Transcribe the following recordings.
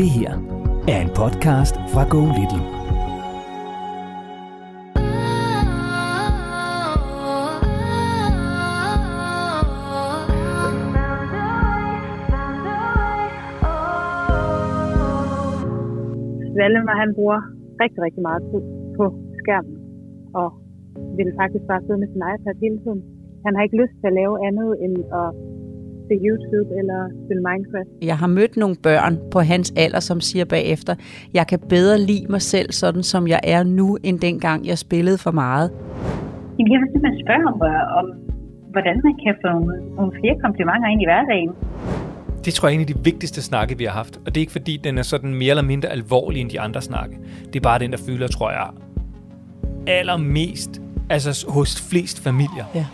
Det her er en podcast fra Go Little. Valdemar, han bruger rigtig, rigtig meget tid på skærmen, og vil faktisk bare sidde med sin iPad hele tiden. Han har ikke lyst til at lave andet end at se YouTube eller spille Minecraft. Jeg har mødt nogle børn på hans alder, som siger bagefter, jeg kan bedre lide mig selv, sådan som jeg er nu, end dengang jeg spillede for meget. Jamen, jeg vil simpelthen spørge om, om hvordan man kan få nogle, nogle flere komplimenter ind i hverdagen. Det tror jeg er en af de vigtigste snakke, vi har haft. Og det er ikke fordi, den er sådan mere eller mindre alvorlig end de andre snakke. Det er bare den, der fylder, tror jeg, allermest altså hos flest familier. Ja.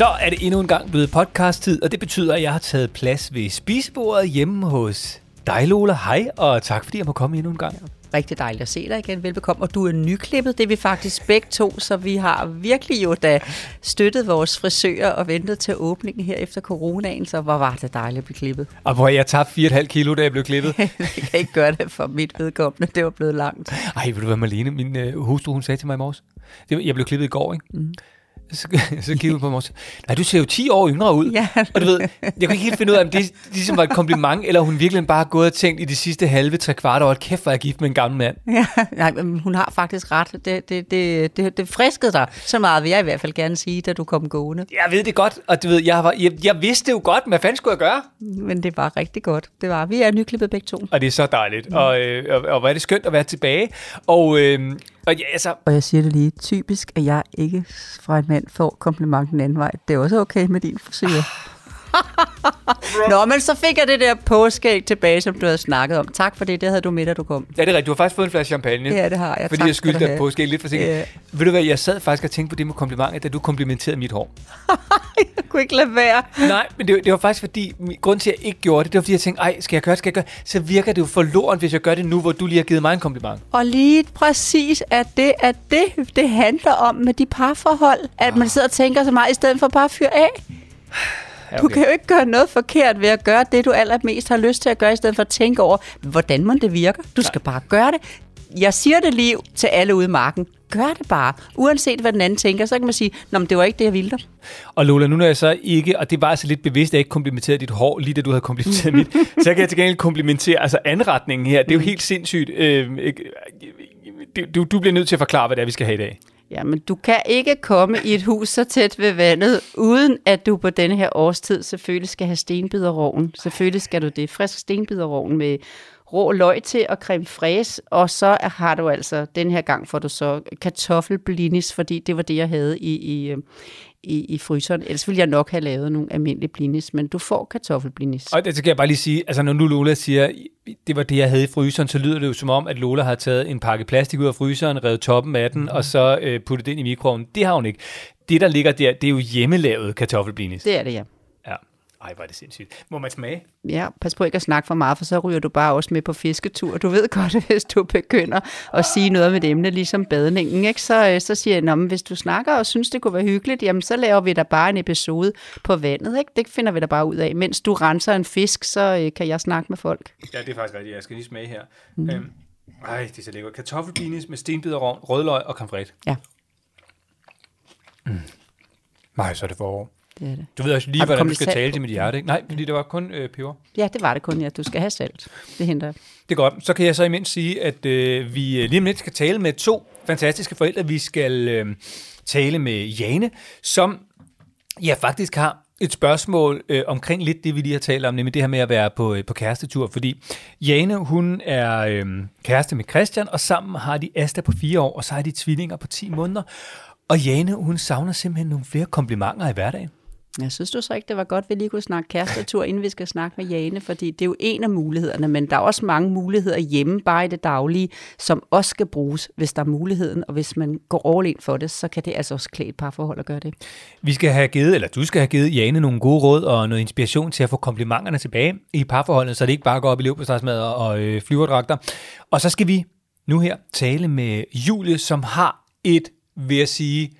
Så er det endnu en gang blevet podcast-tid, og det betyder, at jeg har taget plads ved spisebordet hjemme hos dig, Lola. Hej, og tak fordi jeg må komme endnu en gang. Rigtig dejligt at se dig igen. Velbekomme. Og du er nyklippet, det er vi faktisk begge to, så vi har virkelig jo da støttet vores frisører og ventet til åbningen her efter coronaen, så hvor var det dejligt at blive klippet. Og hvor jeg tabte 4,5 kilo, da jeg blev klippet. jeg kan ikke gøre det for mit vedkommende, det var blevet langt. Ej, ved du hvad, Marlene, min øh, hustru, hun sagde til mig i morges. Det, var- jeg blev klippet i går, ikke? Mm. Så, så kiggede hun på mig og sagde, nej, du ser jo 10 år yngre ud. Ja. Og du ved, jeg kunne ikke helt finde ud af, om det ligesom var et kompliment, eller hun virkelig bare gået og tænkt i de sidste halve, tre kvart år, at kæft, er jeg gift med en gammel mand. Ja, nej, men hun har faktisk ret. Det, det, det, det, det friskede dig. Så meget vil jeg i hvert fald gerne sige, da du kom gående. Jeg ved det godt, og du ved, jeg, var, jeg, jeg vidste jo godt, hvad fanden skulle jeg gøre? Men det var rigtig godt. Det var. Vi er nyklippet begge to. Og det er så dejligt, og, øh, og, og hvor er det skønt at være tilbage. Og, øh, og ja, altså, Og jeg siger det lige, typisk, at jeg ikke fra en mand får kompliment den anden vej. Det er også okay med din frisyr. Nå, men så fik jeg det der påskæg tilbage, som du havde snakket om. Tak for det, det havde du med, da du kom. ja, det er rigtigt, du har faktisk fået en flaske champagne. Ja, det har jeg. Fordi Tak jeg skyldte dig have. på lidt forsinket. Ja. Ved du hvad, jeg sad faktisk og tænkte på det med komplimenter, da du komplimenterede mit hår. Jeg kunne ikke lade være. Nej, men det, det var faktisk fordi, grund til, at jeg ikke gjorde det, det var fordi, jeg tænkte, ej, skal jeg gøre det, skal jeg gøre? Så virker det jo forloren, hvis jeg gør det nu, hvor du lige har givet mig en kompliment. Og lige præcis at det, at det, det handler om med de parforhold, at man sidder og tænker så meget, i stedet for bare at fyre af. Ja, Du kan jo ikke gøre noget forkert ved at gøre det, du allermest har lyst til at gøre, i stedet for at tænke over, hvordan man det virker. Du skal bare gøre det. Jeg siger det lige til alle ude i marken. Gør det bare. Uanset hvad den anden tænker, så kan man sige, Nå, men det var ikke det, jeg ville dig. Og Lola, nu når jeg så ikke, og det var altså lidt bevidst, at jeg ikke komplimenterede dit hår, lige da du havde komplimenteret mit, så kan jeg til gengæld komplimentere altså anretningen her. Det er jo helt sindssygt. Øh, du, du bliver nødt til at forklare, hvad det er, vi skal have i dag. Ja, men du kan ikke komme i et hus så tæt ved vandet, uden at du på denne her årstid selvfølgelig skal have stenbiderroven. Selvfølgelig skal du det. Frisk stenbiderroven med rå løg til og creme fraise, og så har du altså, den her gang får du så kartoffelblinis, fordi det var det, jeg havde i, i, øh, i, i fryseren. Ellers ville jeg nok have lavet nogle almindelige blinis, men du får kartoffelblinis. Og det så kan jeg bare lige sige, altså når nu Lola siger, det var det, jeg havde i fryseren, så lyder det jo som om, at Lola har taget en pakke plastik ud af fryseren, revet toppen af den, og så øh, puttet det ind i mikroovnen. Det har hun ikke. Det, der ligger der, det er jo hjemmelavet kartoffelblinis. Det er det, ja. Ej, hvor er det sindssygt. Må man smage? Ja, pas på ikke at snakke for meget, for så ryger du bare også med på fisketur. Du ved godt, hvis du begynder at sige noget med et emne, ligesom badningen, ikke? Så, øh, så siger jeg, men hvis du snakker og synes, det kunne være hyggeligt, jamen så laver vi da bare en episode på vandet. Ikke? Det finder vi da bare ud af. Mens du renser en fisk, så øh, kan jeg snakke med folk. Ja, det er faktisk rigtigt. Jeg skal lige smage her. Mm. Øhm, ej, det er så lækkert. Kartoffelblinis med stenbiderrovn, rødløg og fraiche. Ja, Nej, så er det forår. Det er det. Du ved også lige, hvordan du skal tale til mit hjerte, ikke? Nej, fordi det var kun øh, peber. Ja, det var det kun, ja. Du skal have salt. Det henter jeg. Det er godt. Så kan jeg så imens sige, at øh, vi øh, lige om lidt skal tale med to fantastiske forældre. Vi skal øh, tale med Jane, som ja, faktisk har et spørgsmål øh, omkring lidt det, vi lige har talt om, nemlig det her med at være på, øh, på kærestetur. Fordi Jane, hun er øh, kæreste med Christian, og sammen har de Asta på fire år, og så har de tvillinger på 10 måneder. Og Jane, hun savner simpelthen nogle flere komplimenter i hverdagen. Jeg synes du så ikke, det var godt, at vi lige kunne snakke kærestetur, inden vi skal snakke med Jane, fordi det er jo en af mulighederne, men der er også mange muligheder hjemme, bare i det daglige, som også skal bruges, hvis der er muligheden, og hvis man går all in for det, så kan det altså også klæde et parforhold at gøre det. Vi skal have givet, eller du skal have givet Jane nogle gode råd og noget inspiration til at få komplimenterne tilbage i parforholdet, så det ikke bare går op i leverpostejsmad og øh, flyverdragter. Og så skal vi nu her tale med Julie, som har et, vil jeg sige,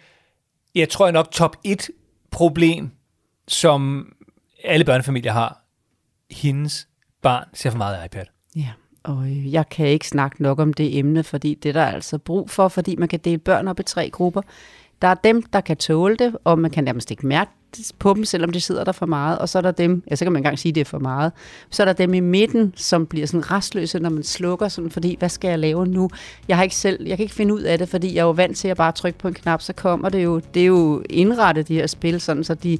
jeg tror jeg nok top 1 problem, som alle børnefamilier har. Hendes barn ser for meget iPad. Ja, og øh, jeg kan ikke snakke nok om det emne, fordi det er der altså brug for, fordi man kan dele børn op i tre grupper. Der er dem, der kan tåle det, og man kan nærmest ikke mærke på dem, selvom de sidder der for meget. Og så er der dem, ja, så kan man engang sige, at det er for meget. Så er der dem i midten, som bliver sådan restløse, når man slukker, sådan, fordi hvad skal jeg lave nu? Jeg har ikke selv, jeg kan ikke finde ud af det, fordi jeg er jo vant til at bare trykke på en knap, så kommer det jo, det er jo indrettet, de her spil, sådan, så de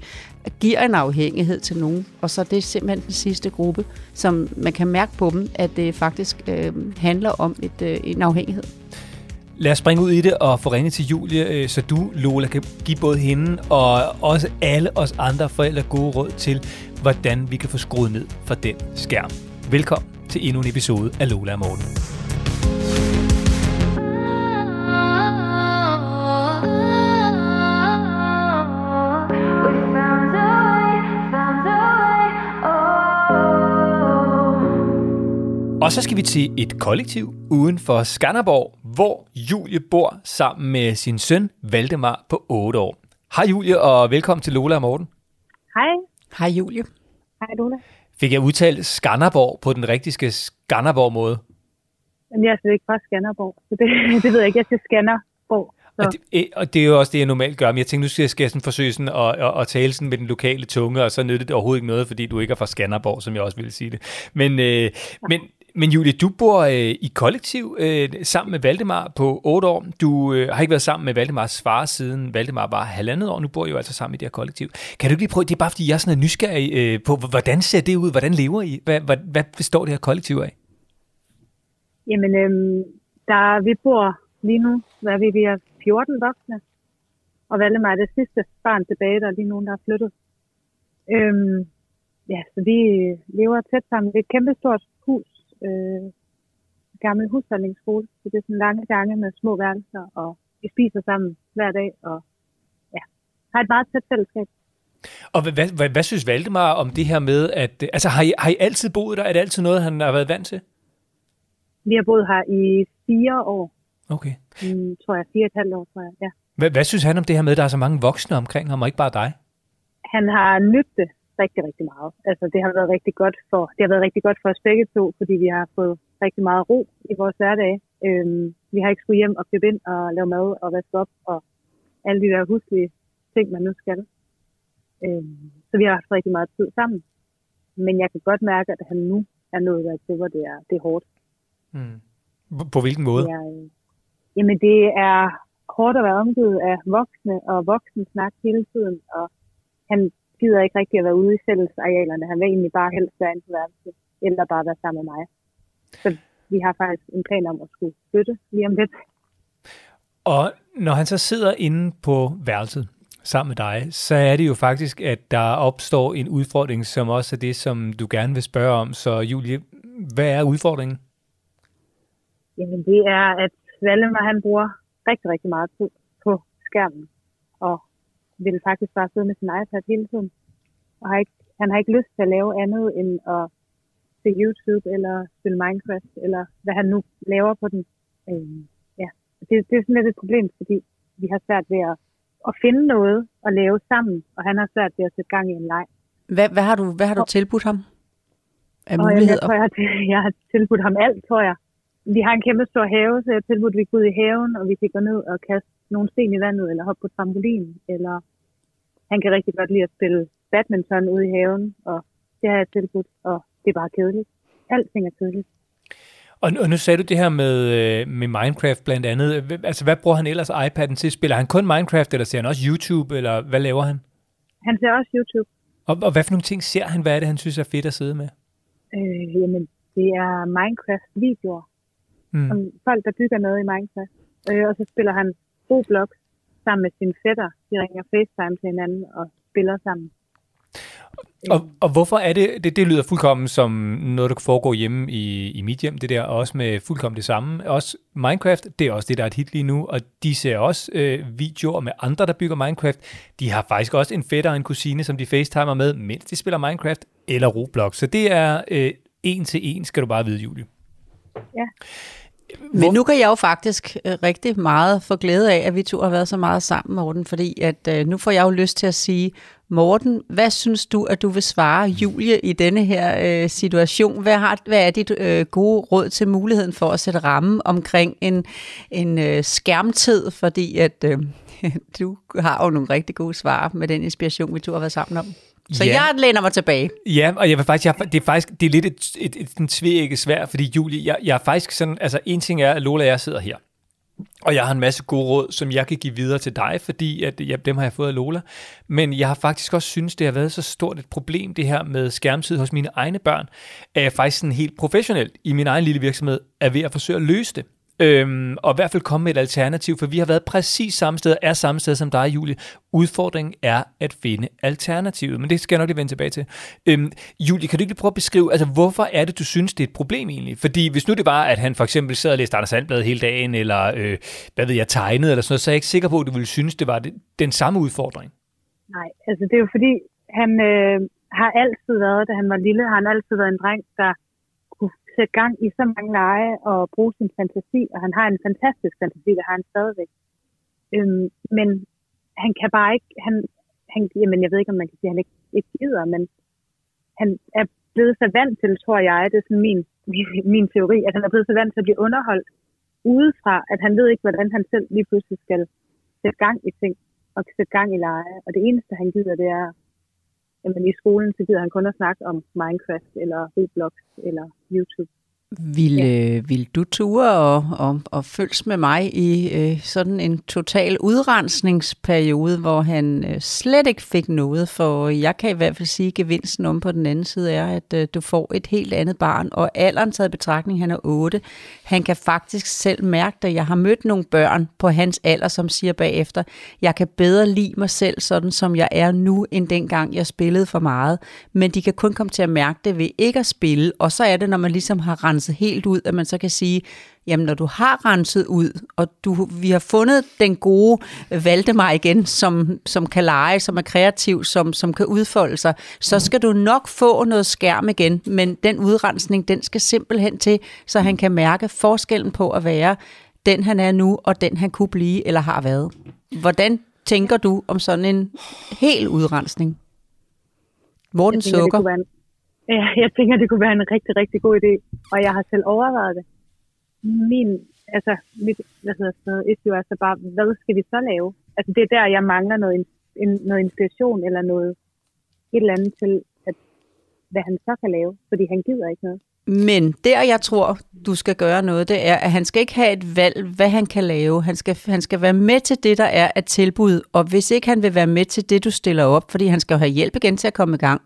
giver en afhængighed til nogen. Og så er det simpelthen den sidste gruppe, som man kan mærke på dem, at det faktisk øh, handler om et, øh, en afhængighed. Lad os springe ud i det og få ringet til Julie, øh, så du, Lola, kan give både hende og også alle os andre forældre gode råd til, hvordan vi kan få skruet ned for den skærm. Velkommen til endnu en episode af Lola og Morten. Og så skal vi til et kollektiv uden for Skanderborg, hvor Julie bor sammen med sin søn Valdemar på 8 år. Hej Julie, og velkommen til Lola og Morten. Hej. Hej Julie. Hej, Lola. Fik jeg udtalt Skanderborg på den rigtige Skanderborg-måde? Men jeg er slet ikke fra Skanderborg, så det, det ved jeg ikke. Jeg siger Skanderborg. Så. Og det, eh, og det er jo også det, jeg normalt gør, men jeg tænkte, nu skal jeg, skal jeg sådan forsøge sådan at, at, at tale sådan med den lokale tunge, og så nytter det overhovedet ikke noget, fordi du ikke er fra Skanderborg, som jeg også ville sige det. Men, øh, men, men Julie, du bor øh, i kollektiv øh, sammen med Valdemar på otte år. Du øh, har ikke været sammen med Valdemars far siden Valdemar var halvandet år. Nu bor I jo altså sammen i det her kollektiv. Kan du ikke lige prøve, det er bare fordi jeg er sådan er nysgerrig øh, på, hvordan ser det ud? Hvordan lever I? Hvad, hvad, hvad består det her kollektiv af? Jamen, øhm, der, vi bor lige nu, hvad er vi, vi er 14 voksne, og Valdemar er det sidste barn tilbage, der er lige nogen, der er flyttet. Øhm, ja, så vi lever tæt sammen. Det er et kæmpestort hus, øh, gammel husholdningsskole, så det er sådan lange gange med små værelser, og vi spiser sammen hver dag, og ja, har et meget tæt fællesskab. Og hvad, hvad, hvad, synes Valdemar om det her med, at... Altså, har I, har I altid boet der? Er det altid noget, han har været vant til? Vi har boet her i fire år, Okay. mm, tror jeg, fire og et halvt år, tror jeg, ja. Hvad, hvad synes han om det her med, at der er så mange voksne omkring ham, og ikke bare dig? han har nydt det rigtig, rigtig meget. Altså, det har været rigtig godt for, det har været rigtig godt for os begge to, fordi vi har fået rigtig meget ro i vores hverdag. Øhm, vi har ikke skulle hjem og købe ind og lave mad og vaske op og alle de der huslige ting, man nu skal. Øhm, så vi har haft rigtig meget tid sammen. Men jeg kan godt mærke, at han nu er nået dertil, hvor det er, det er hårdt. Hmm. På, hvilken måde? Er, øh, jamen, det er hårdt at være omgivet af voksne og voksen snak hele tiden, og han gider ikke rigtig at være ude i fællesarealerne. Han vil egentlig bare helst være inde på værelset, eller bare være sammen med mig. Så vi har faktisk en plan om at skulle flytte lige om lidt. Og når han så sidder inde på værelset sammen med dig, så er det jo faktisk, at der opstår en udfordring, som også er det, som du gerne vil spørge om. Så Julie, hvad er udfordringen? Jamen, det er, at Valdemar, han bruger rigtig, rigtig meget tid på skærmen, og vil faktisk bare sidde med sin iPad hele tiden. Og har ikke, han har ikke lyst til at lave andet end at se YouTube, eller spille Minecraft, eller hvad han nu laver på den. Øhm, ja, det, det er sådan lidt et problem, fordi vi har svært ved at, at finde noget at lave sammen, og han har svært ved at sætte gang i en leg. Hvad, hvad, har, du, hvad har du tilbudt ham af Og jeg, jeg muligheder? tror, jeg, har- jeg har tilbudt ham alt, tror jeg. Vi har en kæmpe stor have, så jeg tilbudt, at vi går ud i haven, og vi kan gå ned og kaste nogle sten i vandet, eller hoppe på trampolin, eller han kan rigtig godt lide at spille badminton ude i haven, og det har jeg tilbudt, og det er bare kedeligt. Alting er kedeligt. Og, og nu sagde du det her med, øh, med Minecraft blandt andet. Altså, hvad bruger han ellers iPad'en til? Spiller han kun Minecraft, eller ser han også YouTube, eller hvad laver han? Han ser også YouTube. Og, og hvad for nogle ting ser han? Hvad er det, han synes er fedt at sidde med? Øh, jamen, det er Minecraft-videoer, Mm. som folk, der bygger noget i Minecraft. Øh, og så spiller han Roblox sammen med sine fætter. De ringer FaceTime til hinanden og spiller sammen. Og, og hvorfor er det, det, det lyder fuldkommen som noget, der kan foregå hjemme i, i mit hjem, det der, også med fuldkommen det samme. Også Minecraft, det er også det, der er et hit lige nu, og de ser også øh, videoer med andre, der bygger Minecraft. De har faktisk også en fætter og en kusine, som de facetimer med, mens de spiller Minecraft eller Roblox. Så det er øh, en til en, skal du bare vide, Julie. Ja. Men nu kan jeg jo faktisk øh, rigtig meget få glæde af, at vi to har været så meget sammen, Morten, fordi at øh, nu får jeg jo lyst til at sige, Morten, hvad synes du, at du vil svare Julie i denne her øh, situation? Hvad, har, hvad er dit øh, gode råd til muligheden for at sætte ramme omkring en, en øh, skærmtid? Fordi at øh, du har jo nogle rigtig gode svar med den inspiration, vi to har været sammen om. Så Ja. jeg læner mig tilbage. Ja, og jeg vil faktisk, jeg, det er faktisk det er lidt et, et, et, et tvækket svært, fordi Julie, jeg, jeg er faktisk sådan, altså en ting er, at Lola og jeg sidder her, og jeg har en masse gode råd, som jeg kan give videre til dig, fordi at, ja, dem har jeg fået af Lola. Men jeg har faktisk også synes, det har været så stort et problem, det her med skærmtid hos mine egne børn, at jeg faktisk sådan helt professionelt i min egen lille virksomhed er ved at forsøge at løse det. Øhm, og i hvert fald komme med et alternativ, for vi har været præcis samme sted, er samme sted som dig, Julie. Udfordringen er at finde alternativet, men det skal jeg nok lige vende tilbage til. Øhm, Julie, kan du ikke lige prøve at beskrive, altså hvorfor er det, du synes, det er et problem egentlig? Fordi hvis nu det var, at han for eksempel sad og læste Anders Sandblad hele dagen, eller øh, hvad ved jeg, tegnede eller sådan noget, så er jeg ikke sikker på, at du ville synes, det var det, den samme udfordring. Nej, altså det er jo fordi, han øh, har altid været, da han var lille, har han altid været en dreng, der sætte gang i så mange lege og bruge sin fantasi, og han har en fantastisk fantasi, der har han stadigvæk. Øhm, men han kan bare ikke, han, han, jamen jeg ved ikke, om man kan sige, at han ikke, ikke gider, men han er blevet så vant til, tror jeg, det er sådan min, min, min teori, at han er blevet så vant til at blive underholdt udefra, at han ved ikke, hvordan han selv lige pludselig skal sætte gang i ting og sætte gang i lege. Og det eneste, han gider, det er, jamen i skolen, så gider han kun at snakke om Minecraft, eller Roblox, eller YouTube. Vil, øh, vil du ture og, og, og følges med mig i øh, sådan en total udrensningsperiode, hvor han øh, slet ikke fik noget? For jeg kan i hvert fald sige, at gevinsten om på den anden side er, at øh, du får et helt andet barn. Og alderen taget i betragtning, han er 8. Han kan faktisk selv mærke det. Jeg har mødt nogle børn på hans alder, som siger bagefter, jeg kan bedre lide mig selv, sådan som jeg er nu, end dengang jeg spillede for meget. Men de kan kun komme til at mærke det ved ikke at spille. Og så er det, når man ligesom har renset helt ud, at man så kan sige, jamen når du har renset ud, og du, vi har fundet den gode Valdemar igen, som, som kan lege, som er kreativ, som, som kan udfolde sig, så skal du nok få noget skærm igen, men den udrensning, den skal simpelthen til, så han kan mærke forskellen på at være den, han er nu, og den, han kunne blive eller har været. Hvordan tænker du om sådan en hel udrensning? Morten det sukker. kunne være en, ja, jeg tænker, det kunne være en rigtig, rigtig god idé, og jeg har selv overvejet det. Min, altså, mit, hvad hedder sådan noget, issue er så bare, hvad skal vi så lave? Altså, det er der, jeg mangler noget, in- en, noget inspiration, eller noget, et eller andet til, at, hvad han så kan lave, fordi han gider ikke noget. Men der, jeg tror, du skal gøre noget, det er, at han skal ikke have et valg, hvad han kan lave. Han skal, han skal være med til det, der er et tilbud. Og hvis ikke han vil være med til det, du stiller op, fordi han skal have hjælp igen til at komme i gang,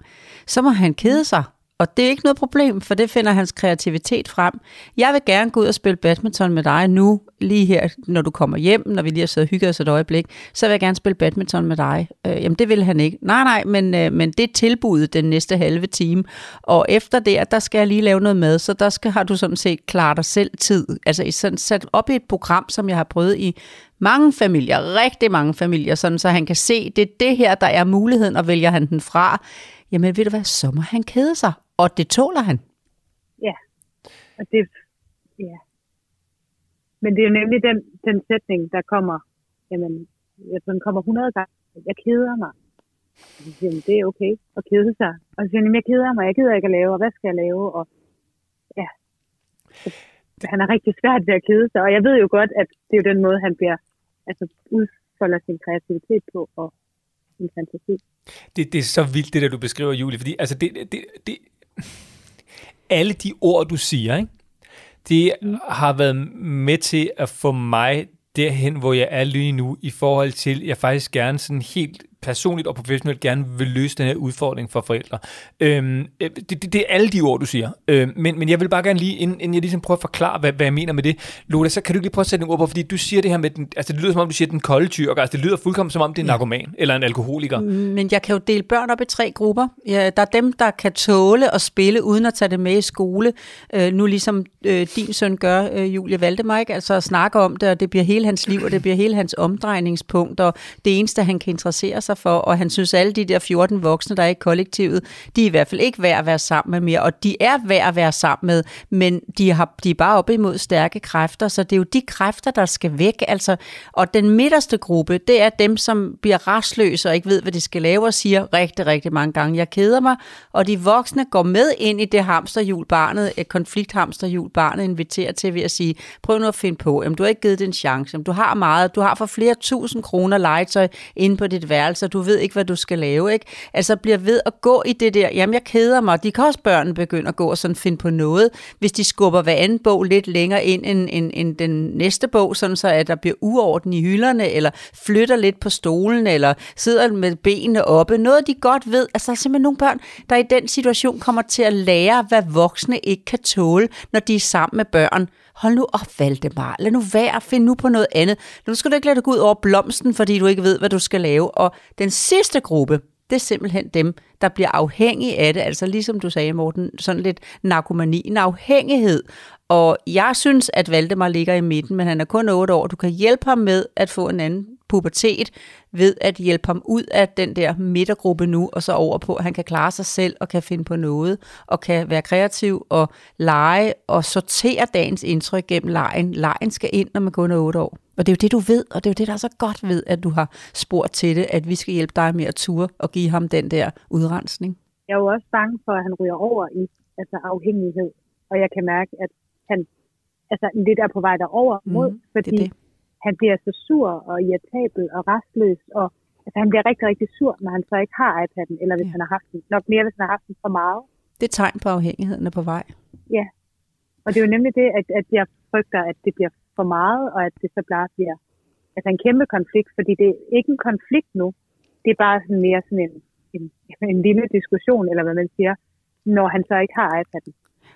så må han kede sig. Og det er ikke noget problem, for det finder hans kreativitet frem. Jeg vil gerne gå ud og spille badminton med dig nu, lige her, når du kommer hjem, når vi lige har siddet og hygget os et øjeblik, så vil jeg gerne spille badminton med dig. Øh, jamen, det vil han ikke. Nej, nej, men, øh, men det er tilbuddet den næste halve time. Og efter det, der skal jeg lige lave noget mad, så der skal, har du sådan set klaret dig selv tid. Altså i sådan sat op i et program, som jeg har prøvet i mange familier, rigtig mange familier, sådan så han kan se, det er det her, der er muligheden, og vælger han den fra, jamen ved du hvad, så må han kede sig, og det tåler han. Ja, og det, ja. Men det er jo nemlig den, den sætning, der kommer, jamen, den kommer 100 gange. Jeg keder mig. Han, det er okay at kede sig. Og så siger han, "Jamen, jeg keder mig, jeg gider ikke at lave, og hvad skal jeg lave? Og ja, så, han er rigtig svært ved at kede sig. Og jeg ved jo godt, at det er jo den måde, han bliver, altså udfolder sin kreativitet på, og sin fantasi. Det, det er så vildt, det der, du beskriver, Julie, fordi altså det, det, det, alle de ord, du siger, ikke? det har været med til at få mig derhen, hvor jeg er lige nu, i forhold til, jeg faktisk gerne sådan helt personligt og professionelt gerne vil løse den her udfordring for forældre. Øhm, øh, det, det, det er alle de ord, du siger. Øhm, men, men jeg vil bare gerne lige, inden, inden jeg ligesom prøver at forklare, hvad, hvad jeg mener med det, Lola, så kan du lige prøve at sætte nogle ord på, fordi du siger det her med, den, altså det lyder som om, du siger den kolde tyrker, altså det lyder fuldkommen som om, det er en narkoman eller en alkoholiker. Men jeg kan jo dele børn op i tre grupper. Ja, der er dem, der kan tåle at spille, uden at tage det med i skole. Øh, nu ligesom øh, din søn gør, øh, Julie Valdemar, ikke? altså at snakke om det, og det bliver hele hans liv, og det bliver hele hans omdrejningspunkt, og det eneste, han kan interessere sig for, og han synes, alle de der 14 voksne, der er i kollektivet, de er i hvert fald ikke værd at være sammen med mere, og de er værd at være sammen med, men de, har, de er bare op imod stærke kræfter, så det er jo de kræfter, der skal væk, altså, og den midterste gruppe, det er dem, som bliver rastløse og ikke ved, hvad de skal lave, og siger rigtig, rigtig mange gange, jeg keder mig, og de voksne går med ind i det hamsterhjul, barnet, et konflikthamsterhjul, barnet inviterer til ved at sige, prøv nu at finde på, jamen, du har ikke givet det en chance, jamen, du har meget, du har for flere tusind kroner legetøj inde på dit værelse, så du ved ikke, hvad du skal lave, ikke? Altså bliver ved at gå i det der, jamen jeg keder mig, de kan også børnene begynde at gå og sådan finde på noget, hvis de skubber hver anden bog lidt længere ind end, end, end den næste bog, sådan så at der bliver uorden i hylderne, eller flytter lidt på stolen, eller sidder med benene oppe, noget de godt ved, altså der er simpelthen nogle børn, der i den situation kommer til at lære, hvad voksne ikke kan tåle, når de er sammen med børn. Hold nu op, Valdemar. Lad nu være. Find nu på noget andet. Nu skal du ikke lade dig gå ud over blomsten, fordi du ikke ved, hvad du skal lave. Og den sidste gruppe, det er simpelthen dem, der bliver afhængige af det. Altså ligesom du sagde, Morten, sådan lidt narkomani, en afhængighed. Og jeg synes, at Valdemar ligger i midten, men han er kun 8 år. Du kan hjælpe ham med at få en anden pubertet ved at hjælpe ham ud af den der midtergruppe nu, og så over på, at han kan klare sig selv og kan finde på noget, og kan være kreativ og lege og sortere dagens indtryk gennem lejen. Lejen skal ind, når man kun er 8 år. Og det er jo det, du ved, og det er jo det, der er så godt ved, at du har spurgt til det, at vi skal hjælpe dig med at ture og give ham den der udrensning. Jeg er jo også bange for, at han ryger over i altså afhængighed, og jeg kan mærke, at han altså, lidt er på vej derover mod, Mhm, fordi det det. Han bliver så sur og irritabel og restløs, og altså, han bliver rigtig, rigtig sur, når han så ikke har iPad'en, eller hvis Ja. ja. han har haft den. Nok mere, hvis han har haft den for meget. Det er tegn på afhængigheden er på vej. Og det er jo nemlig det, at, at jeg frygter, at det bliver for meget, og at det så bare bliver altså en kæmpe konflikt, fordi det er ikke en konflikt nu. Det er bare sådan mere sådan en, en, en lille diskussion, eller hvad man siger, når han så ikke har iPad'en.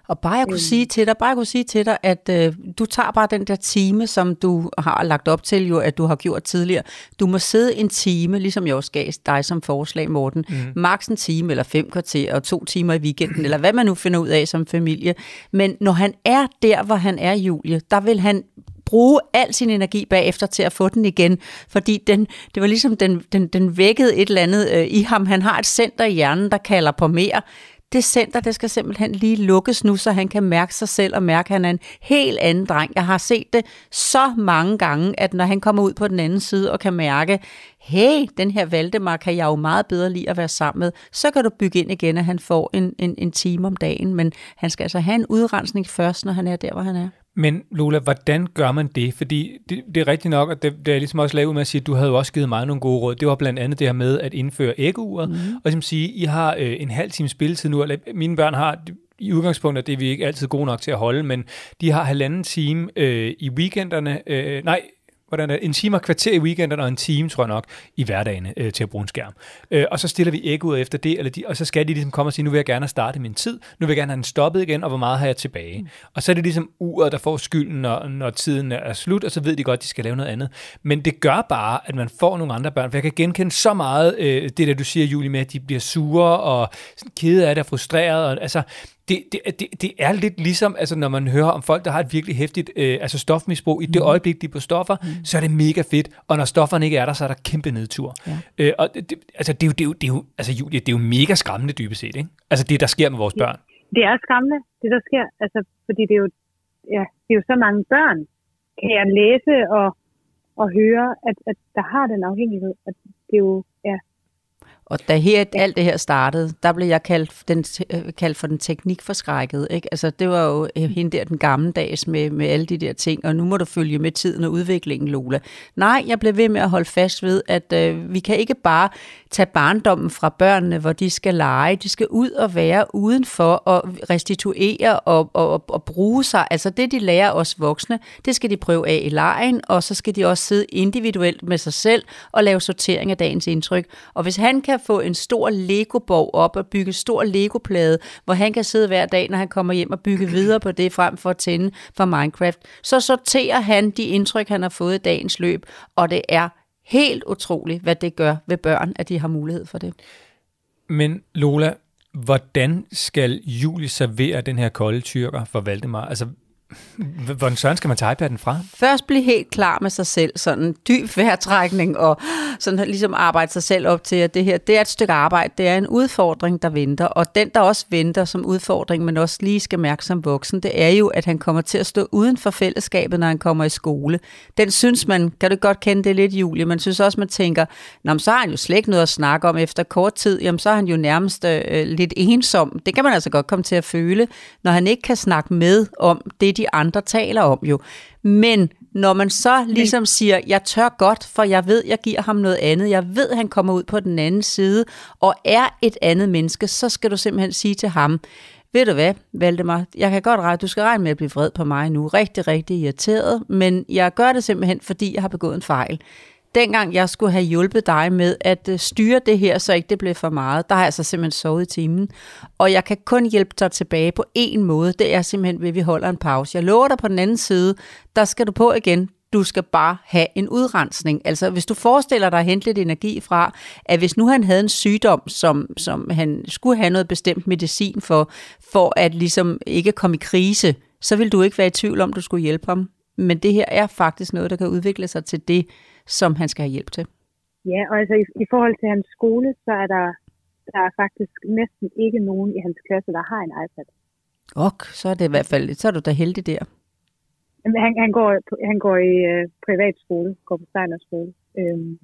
Og bare jeg kunne Øhm. sige til dig, bare jeg kunne sige til dig, at øh, du tager bare den der time, som du har lagt op til, jo, at du har gjort tidligere. Du må sidde en time, ligesom jeg også gav dig som forslag, Morten. Mm. Max en time, eller fem kvarter, og to timer i weekenden, eller hvad man nu finder ud af som familie. Men når han er der, hvor han er, Julie, der vil han bruge al sin energi bagefter til at få den igen, fordi den, det var ligesom, den, den, den vækkede et eller andet øh, i ham. Han har et center i hjernen, der kalder på mere. Det center, det skal simpelthen lige lukkes nu, så han kan mærke sig selv og mærke, at han er en helt anden dreng. Jeg har set det så mange gange, at når han kommer ud på den anden side og kan mærke, hey, den her Valdemar kan jeg jo meget bedre lide at være sammen med, så kan du bygge ind igen, at han får en, en, en time om dagen. Men han skal altså have en udrensning først, når han er der, hvor han er. Men Lola, hvordan gør man det? Fordi det, det er rigtigt nok, at det, det er ligesom også lavet med at sige, at du havde jo også givet mig nogle gode råd. Det var blandt andet det her med at indføre æggeuret, mm. og ligesom sige, I har øh, en halv time spilletid nu, eller mine børn har i udgangspunktet, det er vi ikke altid gode nok til at holde, men de har halvanden time øh, i weekenderne, øh, nej, hvordan er det? en time og kvarter i weekenden, og en time, tror jeg nok, i hverdagen øh, til at bruge en skærm. Øh, og så stiller vi æg ud efter det, eller de, og så skal de ligesom komme og sige, nu vil jeg gerne have startet min tid, nu vil jeg gerne have den stoppet igen, og hvor meget har jeg tilbage. Mm. Og så er det ligesom uret, der får skylden, når, når tiden er slut, og så ved de godt, de skal lave noget andet. Men det gør bare, at man får nogle andre børn, for jeg kan genkende så meget øh, det, der du siger, Julie, med, at de bliver sure, og kede af det, og frustreret, og altså, det, det, det, det er lidt ligesom, altså når man hører om folk, der har et virkelig hæftigt øh, altså stofmisbrug, i det øjeblik, de er på stoffer, mm. så er det mega fedt, og når stofferne ikke er der, så er der kæmpe nedtur. Ja. Øh, og det, altså, det er, jo, det, er jo, det, er jo, altså Julie, det er jo mega skræmmende dybest set, ikke? Altså det, der sker med vores børn. Det er skræmmende, det der sker, altså, fordi det er jo, ja, det er jo så mange børn, kan jeg læse og, og høre, at, at der har den afhængighed. At det er jo, ja, og da her, alt det her startede, der blev jeg kaldt, den, øh, kaldt for den teknikforskrækket. Ikke? Altså, det var jo øh, hende der den gamle dags med, med alle de der ting, og nu må du følge med tiden og udviklingen, Lola. Nej, jeg blev ved med at holde fast ved, at øh, vi kan ikke bare tage barndommen fra børnene, hvor de skal lege. De skal ud og være udenfor og restituere og, og, og, og bruge sig. Altså det, de lærer os voksne, det skal de prøve af i lejen, og så skal de også sidde individuelt med sig selv og lave sortering af dagens indtryk. Og hvis han kan få en stor Lego-borg op og bygge en stor Lego-plade, hvor han kan sidde hver dag, når han kommer hjem og bygge videre på det, frem for at tænde for Minecraft, så sorterer han de indtryk, han har fået i dagens løb, og det er helt utroligt, hvad det gør ved børn, at de har mulighed for det. Men Lola, hvordan skal Julie servere den her kolde tyrker for Valdemar? Altså, hvordan søren skal man tage iPad'en fra? Først blive helt klar med sig selv, sådan dyb vejrtrækning, og sådan ligesom arbejde sig selv op til, at det her, det er et stykke arbejde, det er en udfordring, der venter, og den, der også venter som udfordring, men også lige skal mærke som voksen, det er jo, at han kommer til at stå uden for fællesskabet, når han kommer i skole. Den synes man, kan du godt kende det lidt, Julie, man synes også, man tænker, Nå, så har han jo slet ikke noget at snakke om efter kort tid, jamen så er han jo nærmest øh, lidt ensom. Det kan man altså godt komme til at føle, når han ikke kan snakke med om det, de andre taler om jo. Men når man så ligesom siger, jeg tør godt, for jeg ved, jeg giver ham noget andet, jeg ved, han kommer ud på den anden side, og er et andet menneske, så skal du simpelthen sige til ham, ved du hvad, Valdemar, jeg kan godt regne, du skal regne med at blive vred på mig nu, rigtig, rigtig irriteret, men jeg gør det simpelthen, fordi jeg har begået en fejl. Dengang jeg skulle have hjulpet dig med at øh, styre det her, så ikke det blev for meget, der har jeg så simpelthen sovet i timen. Og jeg kan kun hjælpe dig tilbage på en måde, det er simpelthen ved, at vi holder en pause. Jeg lover dig på den anden side, der skal du på igen. Du skal bare have en udrensning. Altså, hvis du forestiller dig at hente lidt energi fra, at hvis nu han havde en sygdom, som, som han skulle have noget bestemt medicin for, for at ligesom ikke komme i krise, så vil du ikke være i tvivl om, du skulle hjælpe ham. Men det her er faktisk noget, der kan udvikle sig til det, som han skal have hjælp til. Ja, og altså i, i forhold til hans skole, så er der, der er faktisk næsten ikke nogen i hans klasse, der har en iPad. Ok, så er det i hvert fald, så er du da heldig der. Jamen, Han, han, går, han går i øh, privatskole, går på Steiner skole. Øhm,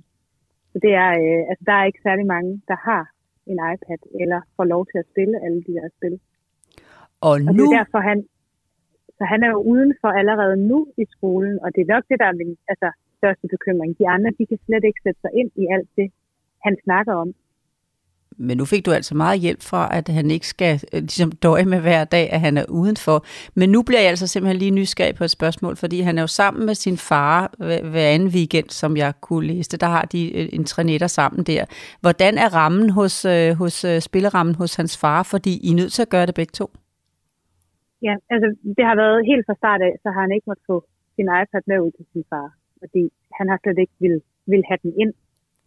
så det er, øh, altså, der er ikke særlig mange, der har en iPad, eller får lov til at spille alle de der spil. Og Og det nu, er derfor, han, så han er jo udenfor allerede nu i skolen, og det er nok det, der er min altså, største bekymring. De andre, de kan slet ikke sætte sig ind i alt det, han snakker om. men nu fik du altså meget hjælp fra, at han ikke skal øh, ligesom døje med hver dag, at han er udenfor. Men nu bliver jeg altså simpelthen lige nysgerrig på et spørgsmål, fordi han er jo sammen med sin far hver, anden weekend, som jeg kunne læse det. Der har de øh, en trænetter sammen der. Hvordan er rammen hos, øh, hos spillerammen hos hans far? Fordi I er nødt til at gøre det begge to. Ja, altså det har været helt fra start af, så har han ikke måttet få sin iPad med ud til sin far, fordi han har slet ikke vil, vil have den ind,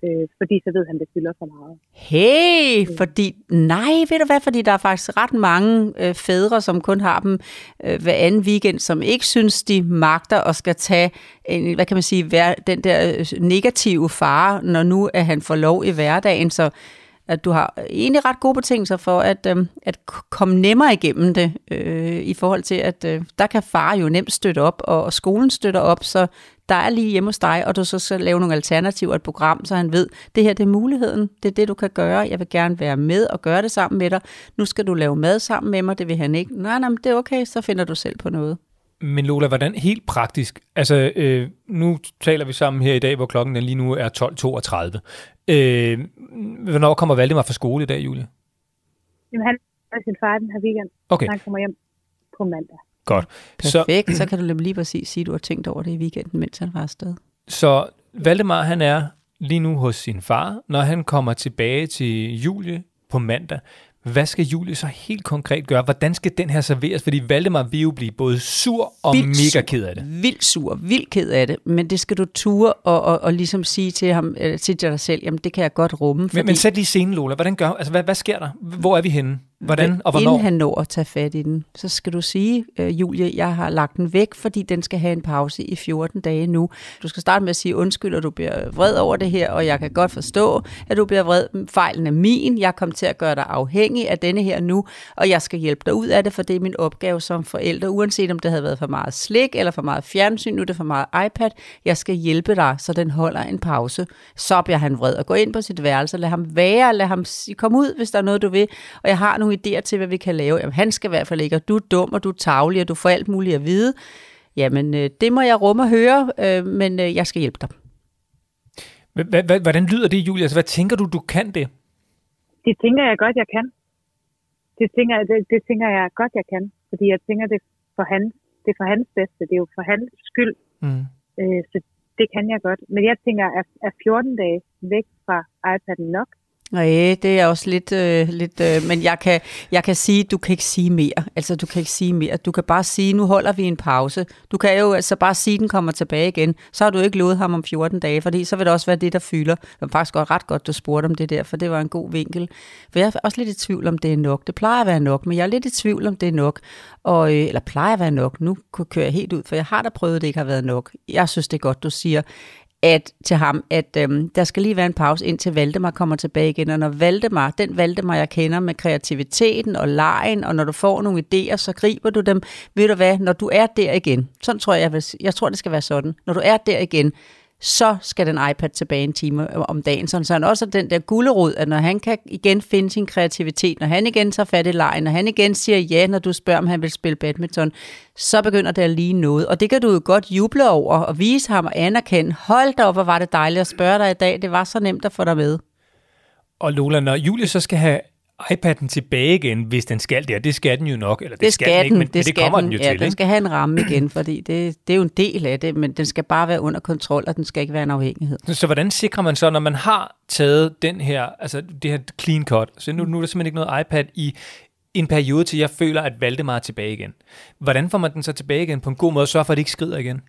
øh, fordi så ved han, det fylder for meget. Hey, fordi, nej, ved du hvad, fordi der er faktisk ret mange øh, fædre, som kun har dem øh, hver anden weekend, som ikke synes, de magter og skal tage, en, hvad kan man sige, hver, den der øh, negative fare, når nu at han får lov i hverdagen, så at du har egentlig ret gode betingelser for at, øh, at komme nemmere igennem det, øh, i forhold til, at øh, der kan far jo nemt støtte op, og, og skolen støtter op, så der er lige hjemme hos dig, og du så skal lave nogle alternativer, et program, så han ved, det her det er muligheden, det er det, du kan gøre, jeg vil gerne være med og gøre det sammen med dig, nu skal du lave mad sammen med mig, det vil han ikke, nej, nej, men det er okay, så finder du selv på noget. Men Lola, hvordan helt praktisk? Altså, øh, nu taler vi sammen her i dag, hvor klokken lige nu er 12.32. Øh, hvornår kommer Valdemar fra skole i dag, Julie? Jamen han er sin far den her weekend, Okay, han kommer hjem på mandag. godt. Så, Perfekt, så, så kan du lige præcis sige, at du har tænkt over det i weekenden, mens han var afsted. så Valdemar, han er lige nu hos sin far. Når han kommer tilbage til Julie på mandag, hvad skal Julie så helt konkret gøre? Hvordan skal den her serveres? Fordi Valdemar vil jo blive både sur og Vildt mega ked af det. Vildt sur, vildt ked af det, men det skal du ture og, og, og ligesom sige til ham, eller til dig selv, jamen det kan jeg godt rumme, fordi Men, men sæt lige scenen, Lola. Hvordan gør, altså, hvad, hvad sker der? Hvor er vi henne? Hvordan og hvornår? Inden han når at tage fat i den, så skal du sige, øh, Julie, jeg har lagt den væk, fordi den skal have en pause i 14 dage nu. Du skal starte med at sige undskyld, og du bliver vred over det her, og jeg kan godt forstå, at du bliver vred. Fejlen er min. Jeg kom til at gøre dig afhængig af denne her nu, og jeg skal hjælpe dig ud af det, for det er min opgave som forælder, uanset om det havde været for meget slik eller for meget fjernsyn, nu er det for meget iPad. Jeg skal hjælpe dig, så den holder en pause. Så bliver han vred og gå ind på sit værelse, lad ham være, lad ham sige, kom ud, hvis der er noget, du vil, og jeg har nogle idéer til, hvad vi kan lave. Jamen, han skal i hvert fald ikke, og du er dum, og du er tavlig, og du får alt muligt at vide. Jamen, øh, det må jeg rumme og høre, øh, men øh, jeg skal hjælpe dig. Hvordan lyder det, Julie? Altså, hvad tænker du, du kan det? Det tænker jeg godt, jeg kan. Det tænker, det, det tænker jeg godt, jeg kan. Fordi jeg tænker, det er for hans, det er for hans bedste. Det er jo for hans skyld. Mm. Øh, så det kan jeg godt. Men jeg tænker, er, er 14 dage væk fra iPad'en nok? Nej, det er også lidt, øh, lidt øh, men jeg kan, jeg kan sige, du kan ikke sige mere. Altså, du kan ikke sige mere. Du kan bare sige, nu holder vi en pause. Du kan jo altså bare sige, den kommer tilbage igen. Så har du ikke lovet ham om 14 dage, fordi så vil det også være det, der fylder. Det var faktisk godt, ret godt, du spurgte om det der, for det var en god vinkel. For jeg er også lidt i tvivl, om det er nok. Det plejer at være nok, men jeg er lidt i tvivl, om det er nok. Og, øh, eller plejer at være nok. Nu kører jeg helt ud, for jeg har da prøvet, at det ikke har været nok. Jeg synes, det er godt, du siger, at, til ham, at øhm, der skal lige være en pause, indtil Valdemar kommer tilbage igen. Og når Valdemar, den Valdemar, jeg kender med kreativiteten og lejen, og når du får nogle idéer, så griber du dem. Ved du hvad, når du er der igen, sådan tror jeg, jeg, vil, jeg tror, det skal være sådan. Når du er der igen, så skal den iPad tilbage en time om dagen. Sådan, så han også har den der gulerod, at når han kan igen finde sin kreativitet, når han igen tager fat i lejen, når han igen siger ja, når du spørger, om han vil spille badminton, så begynder det at lige noget. Og det kan du jo godt juble over og vise ham og anerkende. Hold da op, hvor var det dejligt at spørge dig i dag. Det var så nemt at få dig med. Og Lola, når Julie så skal have iPad'en tilbage igen, hvis den skal der, det skal den jo nok, eller det, Det skal den skal ikke, den, men, det, men det kommer den. den jo ja, til, den ikke? skal have en ramme igen, fordi det, det er jo en del af det, men den skal bare være under kontrol, og den skal ikke være en afhængighed. Så hvordan sikrer man så, når man har taget den her, altså det her clean cut, så nu, nu er der simpelthen ikke noget iPad i en periode, til jeg føler, at Valdemar er tilbage igen. Hvordan får man den så tilbage igen på en god måde, og sørge for, at det ikke skrider igen?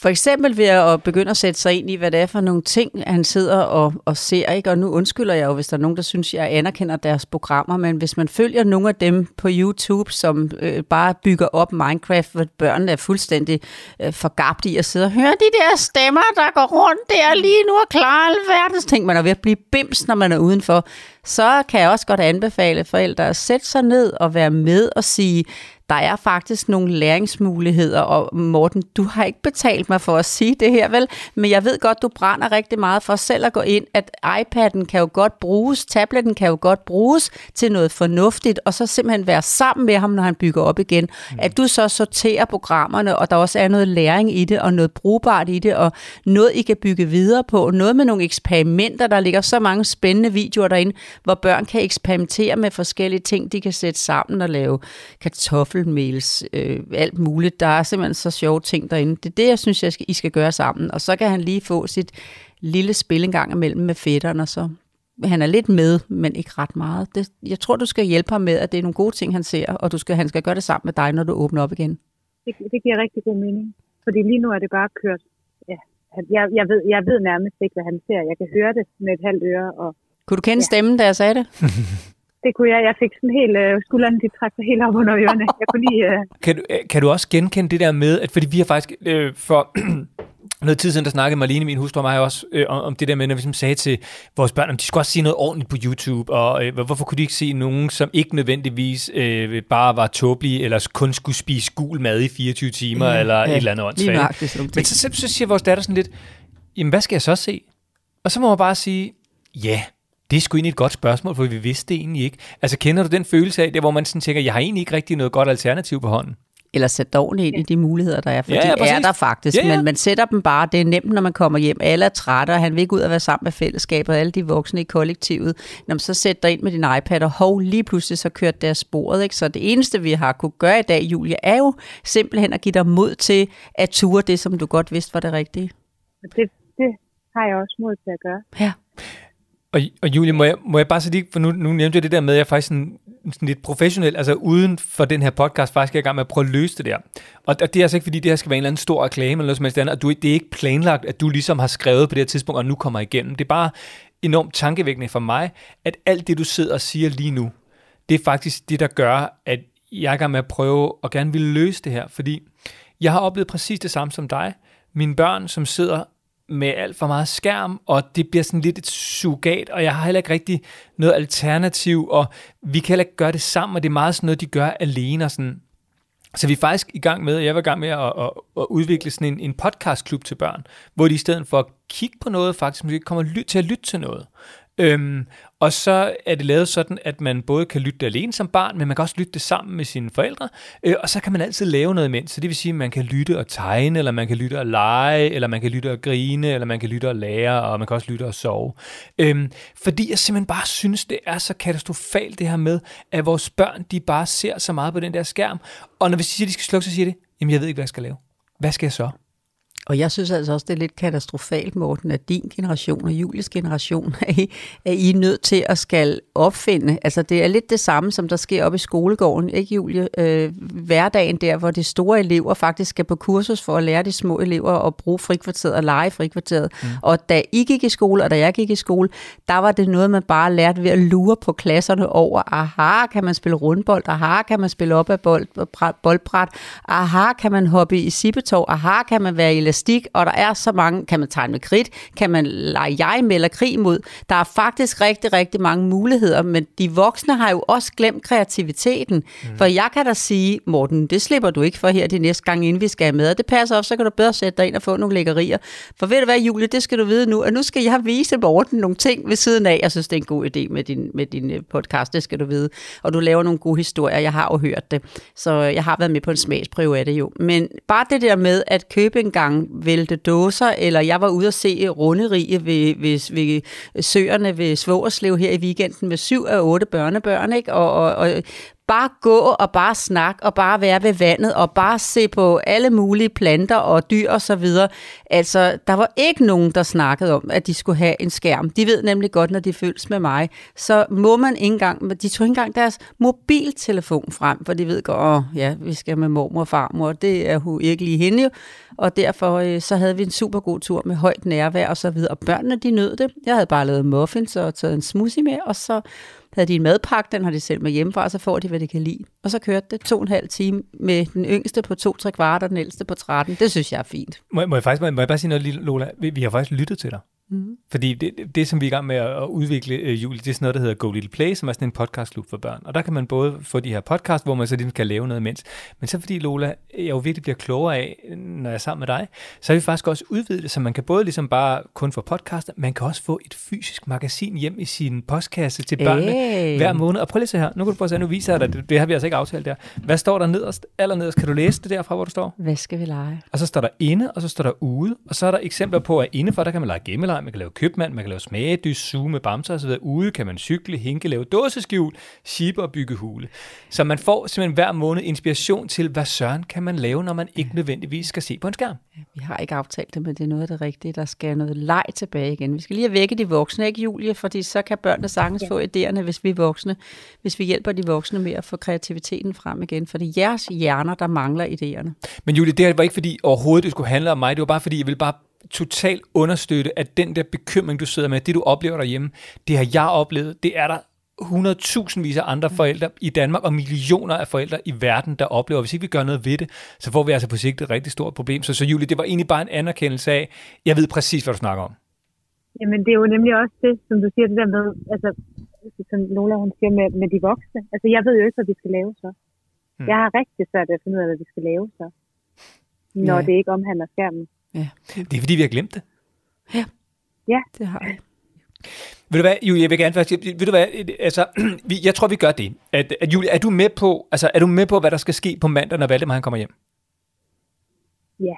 For eksempel ved at begynde at sætte sig ind i, hvad det er for nogle ting, han sidder og, og ser. Ikke? Og nu undskylder jeg jo, hvis der er nogen, der synes, jeg anerkender deres programmer, men hvis man følger nogle af dem på YouTube, som øh, bare bygger op Minecraft, hvor børnene er fuldstændig øh, forgabt i at sidde og høre de der stemmer, der går rundt der lige nu og klarer alverdens ting. Man er ved at blive bims, når man er udenfor. Så kan jeg også godt anbefale forældre at sætte sig ned og være med og sige, der er faktisk nogle læringsmuligheder, og Morten, du har ikke betalt mig for at sige det her, vel? Men jeg ved godt, du brænder rigtig meget for selv at gå ind, at iPad'en kan jo godt bruges, tabletten kan jo godt bruges til noget fornuftigt, og så simpelthen være sammen med ham, når han bygger op igen. Mm. At du så sorterer programmerne, og der også er noget læring i det, og noget brugbart i det, og noget, I kan bygge videre på, noget med nogle eksperimenter, der ligger så mange spændende videoer derinde, hvor børn kan eksperimentere med forskellige ting, de kan sætte sammen og lave kartoffelmels, øh, alt muligt. Der er simpelthen så sjove ting derinde. Det er det, jeg synes, jeg skal, I skal gøre sammen. Og så kan han lige få sit lille spil en gang imellem med fætteren, og så han er lidt med, men ikke ret meget. Det, jeg tror, du skal hjælpe ham med, at det er nogle gode ting, han ser, og du skal, han skal gøre det sammen med dig, når du åbner op igen. Det, det giver rigtig god mening. Fordi lige nu er det bare kørt. Ja, jeg, jeg, ved, jeg ved nærmest ikke, hvad han ser. Jeg kan høre det med et halvt øre. Og Kunne du kende Ja. stemmen, da jeg sagde det? det kunne jeg. Jeg fik sådan helt... Øh, skuldrene, de trak sig helt op under ørerne. Jeg kunne lige... Øh, Kan du, øh, kan du også genkende det der med, at fordi vi har faktisk øh, for noget tid siden, der snakkede Marlene, min hustru og mig også, øh, om, om det der med, når vi sagde til vores børn, om de skulle også sige noget ordentligt på YouTube, og øh, hvorfor kunne de ikke se nogen, som ikke nødvendigvis øh, bare var tåbelige, eller kun skulle spise gul mad i 24 timer, ja, eller et eller andet åndssvagt. Men så, så, så siger vores datter sådan lidt, jamen hvad skal jeg så se? Og så må man bare sige, ja, det er sgu egentlig et godt spørgsmål, for vi vidste det egentlig ikke. Altså kender du den følelse af det, hvor man sådan tænker, jeg har egentlig ikke rigtig noget godt alternativ på hånden? Eller sætte ordentligt ind i de muligheder, der er. For Ja, ja, er der faktisk, Ja, ja. men man sætter dem bare. Det er nemt, når man kommer hjem. Alle er trætte, og han vil ikke ud og være sammen med fællesskabet, alle de voksne i kollektivet. Når man så sætter dig ind med din iPad, og hov, lige pludselig så kørt der sporet. Ikke? Så det eneste, vi har kunne gøre i dag, Julie, er jo simpelthen at give dig mod til at ture det, som du godt vidste var det rigtige. og det, det har jeg også mod til at gøre. Ja. Og, og Julie, må jeg, må jeg bare så lige, for nu, nu nævnte jeg det der med, at jeg faktisk sådan, sådan lidt professionel, altså uden for den her podcast, faktisk er jeg i gang med at prøve at løse det der. Og, og det er altså ikke, fordi det her skal være en eller anden stor reklame eller noget som helst andet, og du, det er ikke planlagt, at du ligesom har skrevet på det her tidspunkt, og nu kommer igennem. Det er bare enormt tankevækkende for mig, at alt det, du sidder og siger lige nu, det er faktisk det, der gør, at jeg er i gang med at prøve og gerne vil løse det her, fordi jeg har oplevet præcis det samme som dig. Mine børn, som sidder med alt for meget skærm, og det bliver sådan lidt et sugat, og jeg har heller ikke rigtig noget alternativ, og vi kan heller ikke gøre det sammen, og det er meget sådan noget, de gør alene, og sådan, så vi er faktisk i gang med, jeg var i gang med at, at, at udvikle sådan en, en podcastklub til børn, hvor de i stedet for at kigge på noget, faktisk måske kommer ly- til at lytte til noget. Øhm, og så er det lavet sådan, at man både kan lytte det alene som barn, men man kan også lytte det sammen med sine forældre, øh, og så kan man altid lave noget imens. Så det vil sige, at man kan lytte og tegne, eller man kan lytte og lege, eller man kan lytte og grine, eller man kan lytte og lære, og man kan også lytte og sove. Øhm, fordi jeg simpelthen bare synes, det er så katastrofalt det her med, at vores børn, de bare ser så meget på den der skærm, og når vi siger, at de skal slukke, så siger de, jamen jeg ved ikke, hvad jeg skal lave. Hvad skal jeg så? Og jeg synes altså også, det er lidt katastrofalt, Morten, at din generation og Julies generation er I, er I nødt til at skal opfinde. Altså det er lidt det samme, som der sker op i skolegården, ikke Julie? Øh, hverdagen der, hvor de store elever faktisk skal på kursus for at lære de små elever at bruge frikvarteret og lege frikvarteret. Mm. Og da I gik i skole, og da jeg gik i skole, der var det noget, man bare lærte ved at lure på klasserne over. Aha, kan man spille rundbold? Aha, kan man spille op af bold, boldbræt? Aha, kan man hoppe i sibetov? Aha, kan man være i elastik, og der er så mange, kan man tegne med kridt, kan man lege jeg med eller krig mod. Der er faktisk rigtig, rigtig mange muligheder, men de voksne har jo også glemt kreativiteten. Mm. For jeg kan da sige, Morten, det slipper du ikke for her de næste gang, inden vi skal med, og det passer op, så kan du bedre sætte dig ind og få nogle lækkerier. For ved du hvad, Julie, det skal du vide nu, at nu skal jeg vise Morten nogle ting ved siden af. Jeg synes, det er en god idé med din, med din øh, podcast, det skal du vide. Og du laver nogle gode historier, jeg har jo hørt det. Så jeg har været med på en smagsprøve af det jo. Men bare det der med at købe en gang vælte dåser, eller jeg var ude at se runderige ved, ved, ved søerne ved Svogerslev her i weekenden med syv af otte børnebørn, ikke? Og, og, og bare gå og bare snakke og bare være ved vandet og bare se på alle mulige planter og dyr og så videre. Altså, der var ikke nogen, der snakkede om, at de skulle have en skærm. De ved nemlig godt, når de føles med mig, så må man ikke engang, de tog ikke engang deres mobiltelefon frem, for de ved godt, åh, ja, vi skal med mormor og farmor, det er hun ikke lige hende jo. Og derfor øh, så havde vi en super god tur med højt nærvær og så videre. Og børnene, de nød det. Jeg havde bare lavet muffins og taget en smoothie med, og så havde de en madpakke, den har de selv med hjemmefra, og så får de, hvad de kan lide. Og så kørte det to og en halv time med den yngste på to, tre kvart, og den ældste på 13. Det synes jeg er fint. Må, må, jeg, faktisk, må, må jeg bare sige noget, Lola? Vi, vi har faktisk lyttet til dig. Mm. Fordi det, det, som vi er i gang med at, udvikle, uh, Julie, det er sådan noget, der hedder Go Little Play, som er sådan en podcastklub for børn. Og der kan man både få de her podcast, hvor man så ligesom kan lave noget imens. Men så fordi, Lola, jeg jo virkelig bliver klogere af, når jeg er sammen med dig, så har vi faktisk også udvidet det, så man kan både ligesom bare kun få podcaster, man kan også få et fysisk magasin hjem i sin postkasse til børnene Hey. hver måned. Og prøv lige se her. Nu kan du prøve at se, nu viser jeg dig, det, det har vi altså ikke aftalt der. Hvad står der nederst? Allernederst, kan du læse det derfra, hvor du står? Hvad skal vi lege? Og så står der inde, og så står der ude, og så er der eksempler på, at indenfor, der kan man lege gemmeleg, man kan lave købmand, man kan lave smagedys, suge med bamser osv. Ude kan man cykle, hinke, lave dåseskjul, shibe og bygge hule. Så man får simpelthen hver måned inspiration til, hvad søren kan man lave, når man ikke nødvendigvis skal se på en skærm. Vi har ikke aftalt det, men det er noget af det rigtige. Der skal noget leg tilbage igen. Vi skal lige have vække de voksne, ikke Julie? Fordi så kan børnene sagtens få idéerne, hvis vi er voksne. Hvis vi hjælper de voksne med at få kreativiteten frem igen. For det er jeres hjerner, der mangler idéerne. Men Julie, det her var ikke fordi overhovedet, det skulle handle om mig. Det var bare fordi, jeg ville bare totalt understøtte, at den der bekymring, du sidder med, det du oplever derhjemme, det har jeg oplevet, det er der 100.000 af andre forældre i Danmark, og millioner af forældre i verden, der oplever, hvis ikke vi gør noget ved det, så får vi altså på sigt et rigtig stort problem. Så, så Julie, det var egentlig bare en anerkendelse af, jeg ved præcis, hvad du snakker om. Jamen, det er jo nemlig også det, som du siger, det der med, altså, som Lola hun siger med, med de voksne. Altså, jeg ved jo ikke, hvad vi skal lave så. Hmm. Jeg har rigtig svært ved at finde ud af, hvad vi skal lave så. Når Ja. det ikke omhandler skærmen. Ja, Det er fordi, vi har glemt det. det har jeg. Ved du hvad, Julie, jeg vil gerne faktisk, ved du hvad, altså, vi, jeg tror, vi gør det. At, at Julie, er du med på, altså, er du med på, hvad der skal ske på mandag, når Valdemar han kommer hjem? Ja,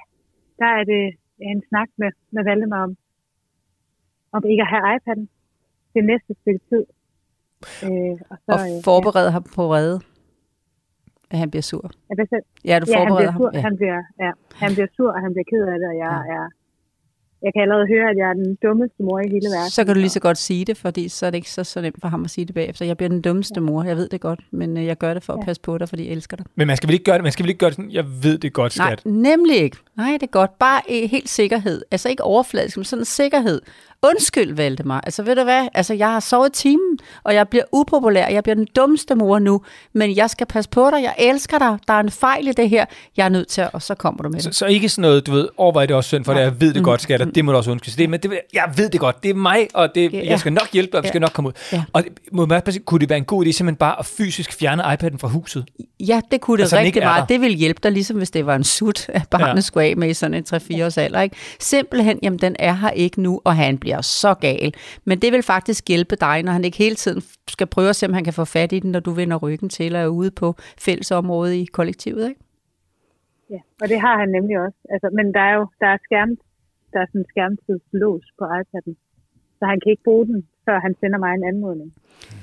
der er det en snak med, med Valdemar om, om ikke at have iPad'en det næste stykke tid. Øh, og så, Og øh, forberede ham på redde, at han bliver sur. ja, så- Ja, du ja, han forbereder bliver sur, ham. Ja. han, bliver, ja, han bliver sur, og han bliver ked af det, og jeg er... Jeg kan allerede høre, at jeg er den dummeste mor i hele verden. Så kan du lige så godt sige det, fordi så er det ikke så, så nemt for ham at sige det bagefter. Jeg bliver den dummeste mor, jeg ved det godt, men øh, jeg gør det for at Ja. passe på dig, fordi jeg elsker dig. Men man skal vel ikke gøre det, man skal vel ikke gøre det sådan, jeg ved det godt, Nej, skat. nemlig ikke. Nej, det er godt. Bare øh, helt sikkerhed. Altså ikke overfladisk, men sådan en sikkerhed. Undskyld, Valdemar. Altså, ved du hvad? Altså, jeg har sovet timen, og jeg bliver upopulær. Jeg bliver den dummeste mor nu, men jeg skal passe på dig. Jeg elsker dig. Der er en fejl i det her. Jeg er nødt til at, og så kommer du med Så, det. så ikke sådan noget, du ved, overvej det også synd for det, jeg ved det godt, skatter, det må du også undskylde. Det, men det, jeg ved det godt, det er mig, og det, Ja. jeg skal nok hjælpe dig, og vi Ja. skal nok komme ud. Ja. Og må man, kunne det være en god idé simpelthen bare at fysisk fjerne iPad'en fra huset? Ja, det kunne det Altså, rigtig meget. Det ville hjælpe dig, ligesom hvis det var en sut, at barnet ja. skulle af med i sådan en 3-4 års alder. Ikke? Simpelthen, jamen den er her ikke nu, og han bliver så gal. Men det vil faktisk hjælpe dig, når han ikke hele tiden skal prøve at se, om han kan få fat i den, når du vender ryggen til og er ude på fællesområdet i kollektivet. Ikke? Ja, og det har han nemlig også. Altså, men der er jo der er skærm, der er sådan en skærmtidslås på iPad'en, så han kan ikke bruge den, før han sender mig en anmodning.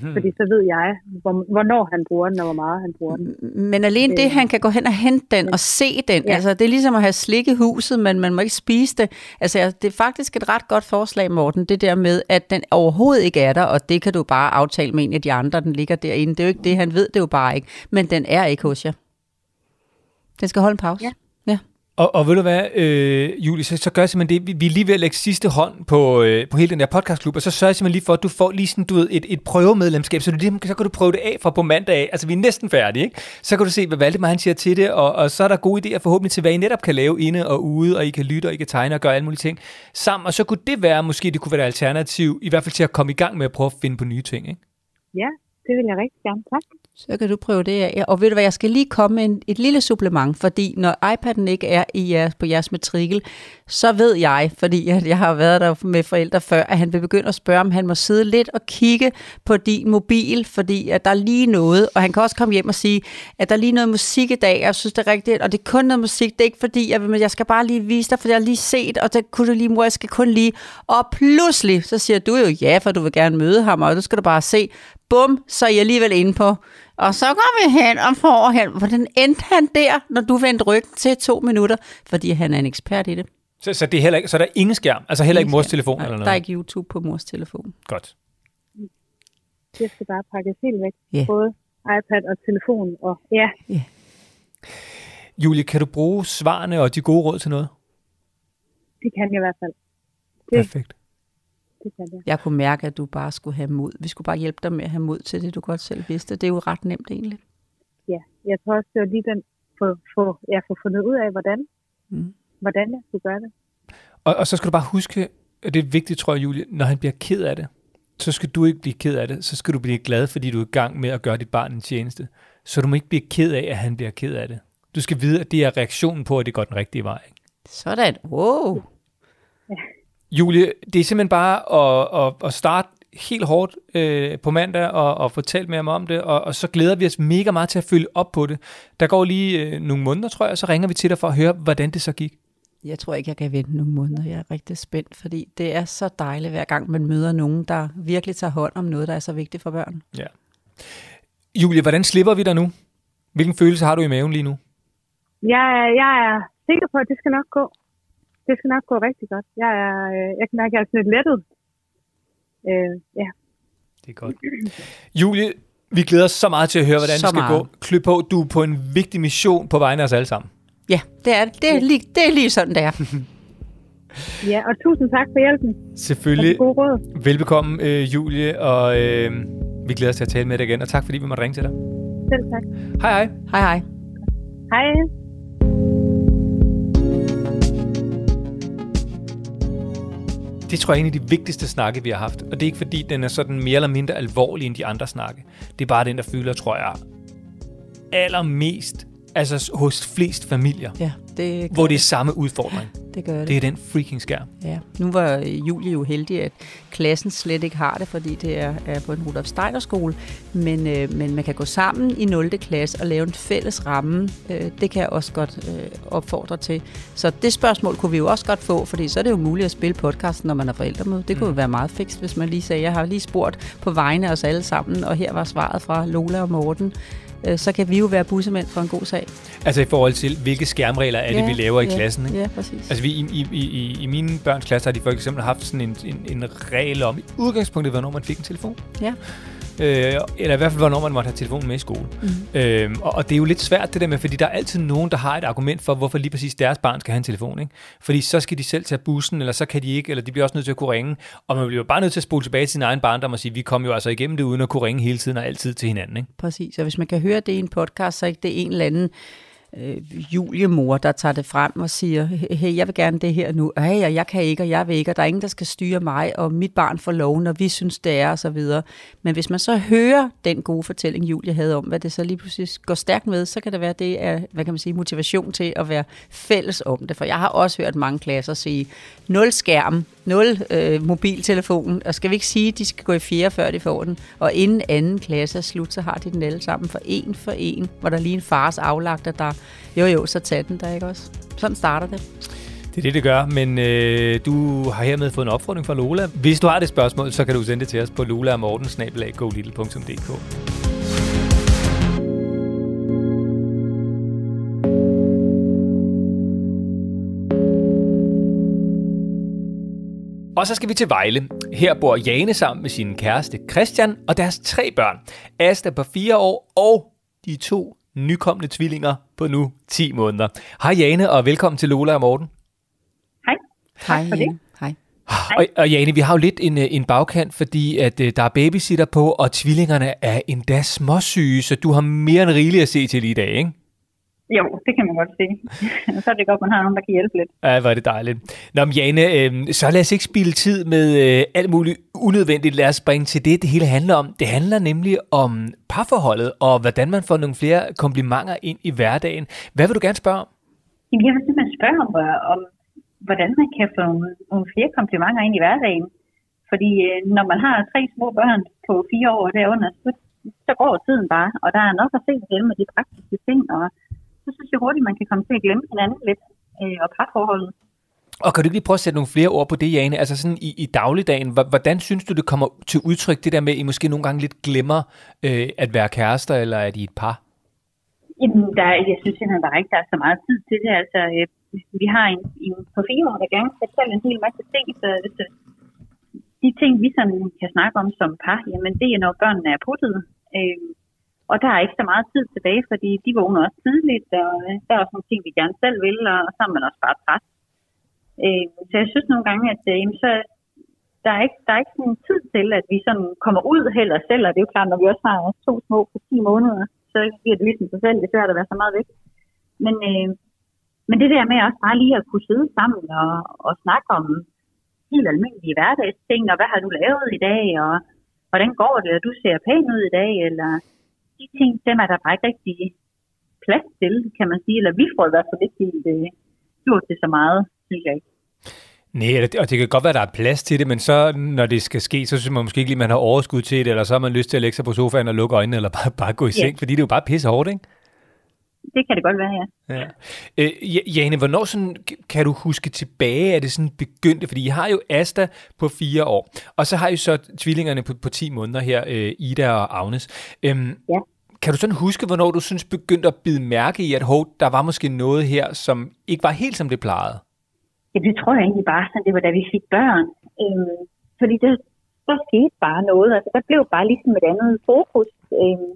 Hmm. Fordi så ved jeg, hvor, hvornår han bruger den, og hvor meget han bruger den. Men alene det, Øh. han kan gå hen og hente den og se den, ja. Altså det er ligesom at have slik i huset, men man må ikke spise det. Altså det er faktisk et ret godt forslag, Morten, det der med, at den overhovedet ikke er der, og det kan du bare aftale med en af de andre, den ligger derinde. Det er jo ikke det, han ved det jo bare ikke, men den er ikke hos jer. Den skal holde en pause. Ja. Og, og ved du hvad, øh, Julie, så, så gør jeg simpelthen det, vi, vi er lige ved at lægge sidste hånd på, øh, på hele den der podcastklub, og så sørger jeg simpelthen lige for, at du får lige sådan, du ved, et, et prøvemedlemskab, så, du, så kan du prøve det af fra på mandag af. Altså, vi er næsten færdige, ikke? Så kan du se, hvad Valdemar han siger til det, og, og så er der gode idéer forhåbentlig til, hvad I netop kan lave inde og ude, og I kan lytte, og I kan tegne og gøre alle mulige ting sammen, og så kunne det være, måske det kunne være et alternativ, i hvert fald til at komme i gang med at prøve at finde på nye ting, ikke? Ja, det vil jeg rigtig gerne. Tak. Så kan du prøve det af. Og ved du hvad, jeg skal lige komme med en, et lille supplement, fordi når iPad'en ikke er i jeres, på jeres matrikel, så ved jeg, fordi at jeg har været der med forældre før, at han vil begynde at spørge, om han må sidde lidt og kigge på din mobil, fordi at der er lige noget, og han kan også komme hjem og sige, at der er lige noget musik i dag, og jeg synes det er rigtigt, og det er kun noget musik, det er ikke fordi, jeg, vil, men jeg skal bare lige vise dig, for jeg har lige set, og det kunne du lige, mor, jeg skal kun lige, og pludselig, så siger du jo ja, for du vil gerne møde ham, og du skal du bare se, bum, så er I alligevel inde på. Og så går vi hen og får hen. Hvordan endte han der, når du vendte ryggen til to minutter? Fordi han er en ekspert i det. Så, så, det er heller ikke, så der er ingen skærm, altså heller ikke mors telefon Nej, eller noget? Der er ikke YouTube på mors telefon. Godt. Det skal bare pakkes helt væk. Ja. Både iPad og telefon. Og ja, Julie, kan du bruge svarene og de gode råd til noget? det kan jeg i hvert fald. Det- Perfekt. Det kan jeg. Jeg kunne mærke, at du bare skulle have mod. Vi skulle bare hjælpe dig med at have mod til det, du godt selv vidste. Det er jo ret nemt egentlig. Ja, jeg tror også, det var lige den, for, for, jeg får fundet ud af, hvordan, Mm. hvordan jeg skulle gøre det. Og, og så skal du bare huske, at det er vigtigt, tror jeg, Julie, når han bliver ked af det, så skal du ikke blive ked af det. Så skal du blive glad, fordi du er i gang med at gøre dit barn en tjeneste. Så du må ikke blive ked af, at han bliver ked af det. Du skal vide, at det er reaktionen på, at det går den rigtige vej. Ikke? Sådan. Wow. Julie, det er simpelthen bare at, at, at starte helt hårdt øh, på mandag og, og fortælle mere om det, og, og så glæder vi os mega meget til at følge op på det. Der går lige øh, nogle måneder, tror jeg, og så ringer vi til dig for at høre, hvordan det så gik. Jeg tror ikke, jeg kan vente nogle måneder. Jeg er rigtig spændt, fordi det er så dejligt, hver gang man møder nogen, der virkelig tager hånd om noget, der er så vigtigt for børn. Ja. Julie, hvordan slipper vi dig nu? Hvilken følelse har du i maven lige nu? Jeg, jeg er sikker på, at det skal nok gå. Det skal nok gå rigtig godt. Jeg, er, øh, jeg kan mærke, at jeg er sådan lidt lettet. Øh, ja, Det er godt. Julie, vi glæder os så meget til at høre, hvordan Så det skal meget. gå. Klø på, du er på en vigtig mission på vegne af os alle sammen. Ja, det er det. Det er lige, det er lige sådan, det er. ja, og tusind tak for hjælpen og Selvfølgelig. gode råd. Velbekomme, øh, Julie, og øh, vi glæder os til at tale med dig igen. Og tak, fordi vi måtte ringe til dig. Selv tak. Hej hej. Hej hej. Hej. Det tror jeg er en af de vigtigste snakke, vi har haft. Og det er ikke fordi, den er sådan mere eller mindre alvorlig end de andre snakke. Det er bare den, der fylder, tror jeg, allermest altså hos flest familier, Ja, det gør, hvor det er samme udfordring. Det gør det. Det er den freaking skærm. Ja. Nu var Julie jo heldig, at klassen slet ikke har det, fordi det er, er på en Rudolf Steiner skole. Men, øh, men man kan gå sammen i 0. klasse og lave en fælles ramme. Øh, det kan jeg også godt øh, opfordre til. Så det spørgsmål kunne vi jo også godt få, fordi så er det jo muligt at spille podcasten, når man har forældremøde. Det kunne jo være meget fikst, hvis man lige sagde, jeg har lige spurgt på vegne af os alle sammen, og her var svaret fra Lola og Morten. Øh, så kan vi jo være bussemænd for en god sag. Altså i forhold til, hvilke skærmregler er det, vi laver i ja, klassen. Ikke? Ja, præcis. Altså vi, i, i, i, i mine børns klasse har de for eksempel haft sådan en, en, en regel om, i udgangspunktet, hvornår man fik en telefon. Ja. Øh, eller i hvert fald, hvornår man måtte have telefonen med i skole. Mm. Øh, og, og det er jo lidt svært det der med, fordi der er altid nogen, der har et argument for, hvorfor lige præcis deres barn skal have en telefon. Ikke? Fordi så skal de selv tage bussen, eller så kan de ikke, eller de bliver også nødt til at kunne ringe. Og man bliver bare nødt til at spole tilbage til sin egen barndom og sige, vi kom jo altså igennem det, uden at kunne ringe hele tiden og altid til hinanden. Ikke? Præcis, og hvis man kan høre det i en podcast, så er det en eller anden øh, Juliemor, der tager det frem og siger, hey, jeg vil gerne det her nu, hey, og jeg kan ikke, og jeg vil ikke, og der er ingen, der skal styre mig, og mit barn får lov, når vi synes, det er, og så videre. Men hvis man så hører den gode fortælling, Julie havde om, hvad det så lige pludselig går stærkt med, så kan det være, det er, hvad kan man sige, motivation til at være fælles om det. For jeg har også hørt mange klasser sige, nul skærm, nul øh, mobiltelefon, og skal vi ikke sige, at de skal gå i fjerde, før de får den, og inden anden klasse er slut, så har de den alle sammen for en for en, hvor der lige en fars aflagter, der jo jo, så tag den der, ikke også? Sådan starter det. Det er det, det gør, men øh, du har hermed fået en opfordring fra Lola. Hvis du har det spørgsmål, så kan du sende det til os på lolaogmortensnabelag.golittle.dk. Og så skal vi til Vejle. Her bor Jane sammen med sin kæreste Christian og deres tre børn. Asta på fire år og de to nykomne tvillinger på nu 10 måneder. Hej Jane, og velkommen til Lola og Morten. Hej. Hej. for det. Jane. Hej. Og, og Jane, vi har jo lidt en, øh, en bagkant, fordi at øh, der er babysitter på, og tvillingerne er endda småsyge, så du har mere end rigeligt at se til i dag, ikke? Jo, det kan man godt sige. så er det godt, man har nogen, der kan hjælpe lidt. Ja, hvor er det dejligt. Nå, men Jane, øh, så lad os ikke spille tid med øh, alt muligt unødvendigt. Lad os springe til det, det hele handler om. Det handler nemlig om parforholdet, og hvordan man får nogle flere komplimenter ind i hverdagen. Hvad vil du gerne spørge om? Jamen, jeg vil simpelthen spørge om, hvor- om hvordan man kan få nogle, flere komplimenter ind i hverdagen. Fordi øh, når man har tre små børn på fire år derunder, så, så går tiden bare, og der er nok at se til med de praktiske ting, og så synes jeg hurtigt, man kan komme til at glemme hinanden lidt, øh, og parforholdet. Og kan du ikke lige prøve at sætte nogle flere ord på det, Jane? Altså sådan i, i dagligdagen, hvor- hvordan synes du, det kommer til udtryk, det der med, at I måske nogle gange lidt glemmer øh, at være kærester, eller at I er et par? Jamen, der, er- jeg synes simpelthen bare ikke, der er så meget tid til det. Altså, øh, vi har en, en på fire år, der gerne skal fortælle en hel masse ting, så hvis, øh, de ting, vi sådan kan snakke om som par, jamen det er, når børnene er puttet. Øh, og der er ikke så meget tid tilbage, fordi de vågner også tidligt, og øh, der er også nogle ting, vi gerne selv vil, og så er man også bare træt. Øh, så jeg synes nogle gange, at øh, så, der er ikke, der er ikke sådan tid til, at vi sådan kommer ud heller selv, og det er jo klart, når vi også har to små på 10 måneder, så bliver det ligesom sig selv, det er svært at være så meget væk. Men, øh, men det der med også bare lige at kunne sidde sammen og, og snakke om helt almindelige hverdagsting, og hvad har du lavet i dag, og hvordan går det, og du ser pæn ud i dag, eller de ting, dem er der bare ikke rigtig plads til, kan man sige, eller vi får i hvert fald ikke helt øh, gjort det så meget, synes jeg ikke. Nej, og det- kan godt være, at der er plads til det, men så, når det skal ske, så synes man måske ikke lige, man har overskud til det, eller så har man lyst til at lægge sig på sofaen og lukke øjnene, eller bare, bare gå i seng, fordi det er jo bare pisse hårdt, ikke? Det kan det godt være, ja. Ja. Øh, Ja- Jane, hvornår sådan, kan du huske tilbage, at det sådan begyndte? Fordi I har jo Asta på fire år, og så har I så tvillingerne på, på 10 måneder her, øh, Ida og Agnes. Øhm, Ja. Kan du sådan huske, hvornår du synes begyndte at bide mærke i, at hov, der var måske noget her, som ikke var helt som det plejede? Ja, det tror jeg egentlig bare, sådan, det var da vi fik børn. Øhm, fordi det, der skete bare noget. Altså, der blev bare ligesom et andet fokus. Øhm,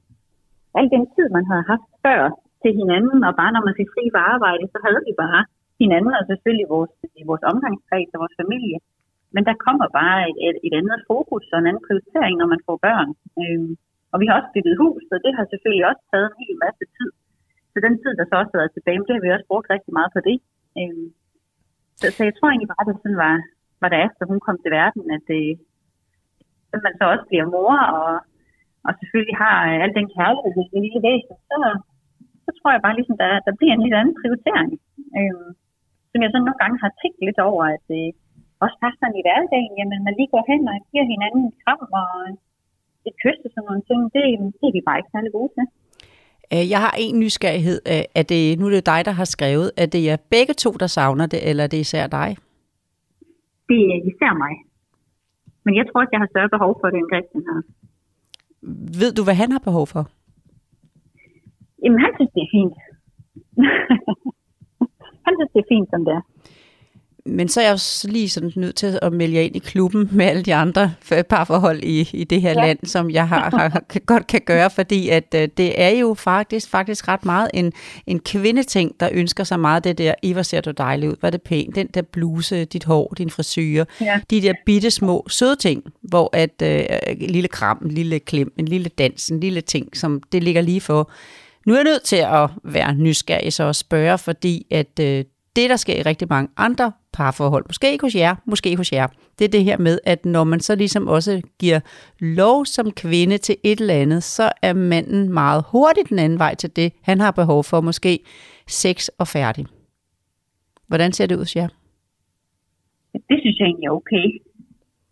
al den tid, man havde haft før til hinanden, og bare når man fik fri fra arbejde, så havde vi bare hinanden, og selvfølgelig vores, vores omgangskreds og vores familie. Men der kommer bare et, et, et andet fokus og en anden prioritering, når man får børn. Øhm, og vi har også bygget hus, og det har selvfølgelig også taget en hel masse tid. Så den tid, der så også har været tilbage, det har vi også brugt rigtig meget på det. Øhm, så, så jeg tror egentlig bare, at det sådan var, var der efter hun kom til verden, at, det, at man så også bliver mor, og, og selvfølgelig har øh, al den kærlighed til sin lille væsen, så, så tror jeg bare ligesom, der, der bliver en lidt anden prioritering. Øhm, som jeg sådan nogle gange har tænkt lidt over, at øh, også bare sådan i hverdagen, jamen man lige går hen og giver hinanden en kram og et kys og sådan nogle ting, det, det er vi bare ikke særlig gode til. Øh, Jeg har en nysgerrighed. Øh, Er det, nu er det dig, der har skrevet. Er det jer begge to, der savner det, eller er det især dig? Det er især mig. Men jeg tror også, jeg har større behov for det, end Christian har. Ved du, hvad han har behov for? Jamen, han synes, det er fint. han synes, det er fint, som det er. men så er jeg også lige sådan nødt til at melde jer ind i klubben med alle de andre parforhold i, i det her ja. Land, som jeg har, har godt kan gøre, fordi at øh, det er jo faktisk faktisk ret meget en, en kvindeting, der ønsker sig meget det der, i hvor ser du dejlig ud, er det pænt, den der bluse, dit hår, din frisyr, Ja. de der bitte små søde ting, hvor at øh, en lille kram, en lille klem, en lille dans, en lille ting, som det ligger lige for. Nu er jeg nødt til at være nysgerrig så og spørge, fordi at øh, det, der sker i rigtig mange andre parforhold, måske ikke hos jer, måske hos jer, det er det her med, at når man så ligesom også giver lov som kvinde til et eller andet, så er manden meget hurtigt den anden vej til det. Han har behov for måske sex og færdig. Hvordan ser det ud hos jer? Det synes jeg egentlig er okay.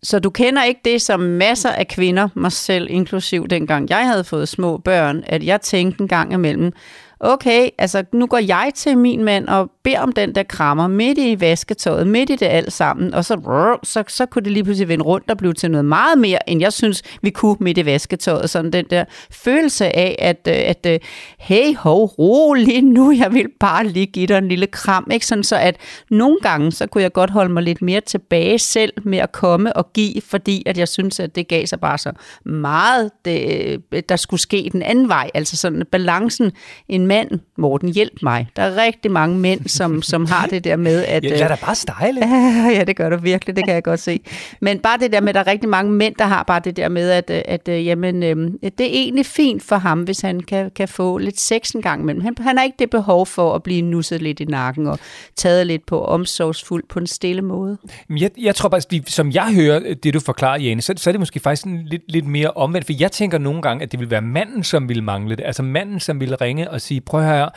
Så du kender ikke det, som masser af kvinder, mig selv inklusiv dengang jeg havde fået små børn, at jeg tænkte en gang imellem, okay, altså nu går jeg til min mand og beder om den der krammer midt i vasketøjet, midt i det alt sammen, og så, så, så kunne det lige pludselig vende rundt og blive til noget meget mere, end jeg synes, vi kunne midt i vasketøjet. Sådan den der følelse af, at, øh, at øh, hey, ho, rolig nu, jeg vil bare lige give dig en lille kram, ikke? Sådan så at nogle gange, så kunne jeg godt holde mig lidt mere tilbage selv med at komme og give, fordi at jeg synes, at det gav sig bare så meget, det, øh, der skulle ske den anden vej, altså sådan balancen, en mand, Morten, hjælp mig. Der er rigtig mange mænd, som, som har det der med, at... Ja, lad dig bare style. Ja, det gør du virkelig, det kan jeg godt se. Men bare det der med, at der er rigtig mange mænd, der har bare det der med, at, øh, at, at jamen, øhm, det er egentlig fint for ham, hvis han kan, kan få lidt sex en gang imellem. Han, han har ikke det behov for at blive nusset lidt i nakken og taget lidt på omsorgsfuldt på en stille måde. Jeg, jeg tror faktisk, som jeg hører det, du forklarer, Jane, så, så er det måske faktisk sådan lidt, lidt mere omvendt, for jeg tænker nogle gange, at det vil være manden, som vil mangle det. Altså manden, som vil ringe og sige, prøv her,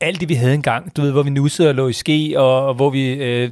alt det, vi havde engang, du ved, hvor vi nussede og lå i ske, og, og hvor vi øh,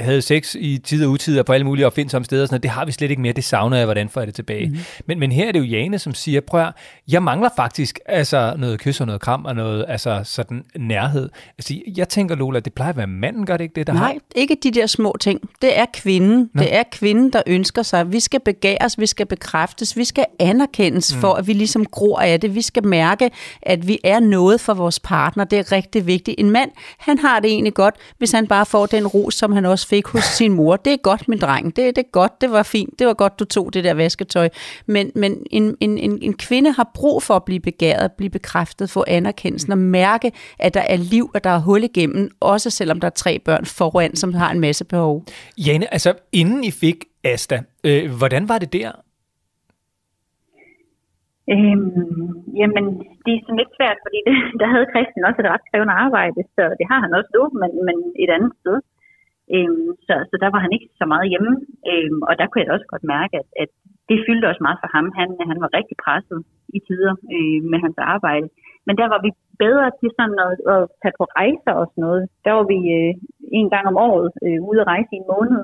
havde sex i tid og utid og på alle mulige opfindsomme steder, og sådan noget, det har vi slet ikke mere, det savner jeg, hvordan får jeg det tilbage. Mm. Men, men her er det jo Jane, som siger, prøv her, jeg mangler faktisk altså, noget kys og noget kram og noget altså, sådan nærhed. Altså, jeg tænker, Lola, det plejer at være manden, gør det ikke det, der har? Nej, ikke de der små ting. Det er kvinden. Nå. Det er kvinden, der ønsker sig. Vi skal begæres, vi skal bekræftes, vi skal anerkendes mm. for, at vi ligesom gror af det. Vi skal mærke, at vi er noget for vores partner. Det er rigtig vigtigt. En mand, han har det egentlig godt, hvis han bare får den ros, som han også fik hos sin mor. Det er godt, min dreng. Det, det er godt, det var fint. Det var godt, du tog det der vasketøj. Men, men en, en, en, en kvinde har brug for at blive begæret, blive bekræftet, få anerkendelsen og mærke, at der er liv, at der er hul igennem, også selvom der er tre børn foran, som har en masse behov. Jane, altså inden I fik Asta, øh, hvordan var det der? Øhm, jamen, det er sådan lidt svært, fordi det, der havde Christian også et ret krævende arbejde, så det har han også nu, men, men et andet sted. Øhm, så, så der var han ikke så meget hjemme, øhm, og der kunne jeg da også godt mærke, at, at det fyldte også meget for ham. Han, han var rigtig presset i tider øh, med hans arbejde. Men der var vi bedre til sådan at, at tage på rejser og sådan noget. Der var vi øh, en gang om året øh, ude at rejse i en måned,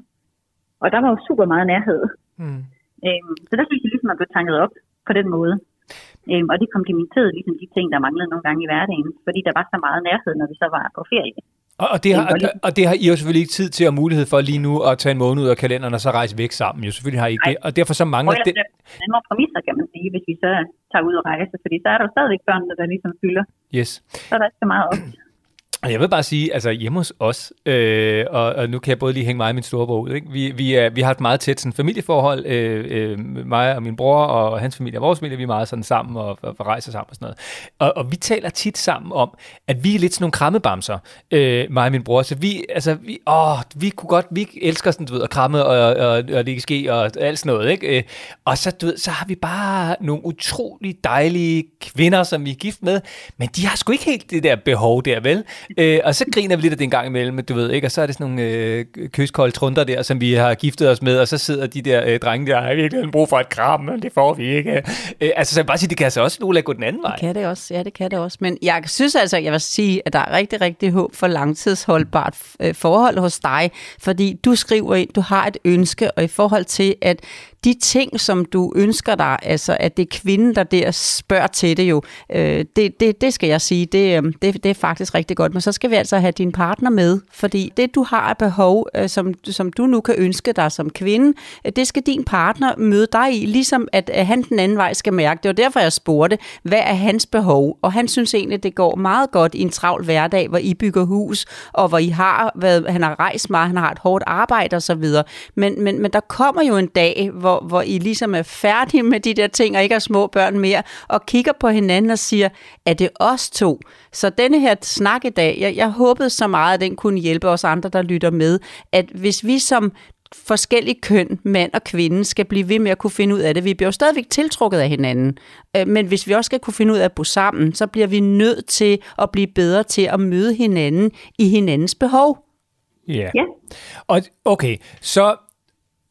og der var jo super meget nærhed. Mm. Øhm, så der synes jeg ligesom, at blev tanket op på den måde. Øhm, og det komplementerede ligesom de ting, der manglede nogle gange i hverdagen, fordi der var så meget nærhed, når vi så var på ferie. Og, og, det har, var og, det har I jo selvfølgelig ikke tid til og mulighed for lige nu at tage en måned ud af kalenderen og så rejse væk sammen. Jo, selvfølgelig har I ikke det. Og derfor så mangler det... er det andre præmisser, kan man sige, hvis vi så tager ud og rejse, fordi så er der jo stadigvæk børnene, der ligesom fylder. Yes. Så er der ikke så meget op. Og jeg vil bare sige, altså hjemme hos os, øh, og, og nu kan jeg både lige hænge mig og min storebror ud, ikke? Vi, vi, er, vi har et meget tæt sådan, familieforhold, øh, øh, mig og min bror og hans familie og vores familie, vi er meget sådan sammen og, og, og rejser sammen og sådan noget. Og, og vi taler tit sammen om, at vi er lidt sådan nogle krammebamser, øh, mig og min bror, så vi, altså, vi, åh, vi kunne godt, vi elsker sådan, du ved, at kramme og, og, og ligge ske og alt sådan noget, ikke? Øh, og så, du ved, så har vi bare nogle utrolig dejlige kvinder, som vi er gift med, men de har sgu ikke helt det der behov der, vel? Øh, og så griner vi lidt af det en gang imellem, du ved, ikke? Og så er det sådan nogle øh, kyskolde trunder der, som vi har giftet os med, og så sidder de der øh, drenge der, har virkelig brug for et kram, men det får vi ikke. Øh, altså, så jeg bare sige, det kan altså også Lola gå den anden vej. Det kan det også, ja, det kan det også. Men jeg synes altså, jeg vil sige, at der er rigtig, rigtig håb for langtidsholdbart øh, forhold hos dig, fordi du skriver ind, du har et ønske, og i forhold til, at de ting, som du ønsker dig, altså at det er kvinden, der der spørger til det jo, øh, det, det, det skal jeg sige, det, øh, det, det er faktisk rigtig godt. Men så skal vi altså have din partner med, fordi det, du har af behov, øh, som, som du nu kan ønske dig som kvinde, øh, det skal din partner møde dig i, ligesom at, øh, han den anden vej skal mærke. Det var derfor, jeg spurgte, hvad er hans behov? Og han synes egentlig, det går meget godt i en travl hverdag, hvor I bygger hus, og hvor I har været, han har rejst meget, han har et hårdt arbejde og så videre. Men, men, men der kommer jo en dag, hvor, hvor I ligesom er færdige med de der ting, og ikke har små børn mere, og kigger på hinanden og siger, er det os to? Så denne her snak i dag, jeg, jeg håbede så meget, at den kunne hjælpe os andre, der lytter med, at hvis vi som forskellige køn, mand og kvinde, skal blive ved med at kunne finde ud af det. Vi bliver jo stadigvæk tiltrukket af hinanden, Øh, men hvis vi også skal kunne finde ud af at bo sammen, så bliver vi nødt til at blive bedre til at møde hinanden i hinandens behov. Ja. Ja. Og okay, så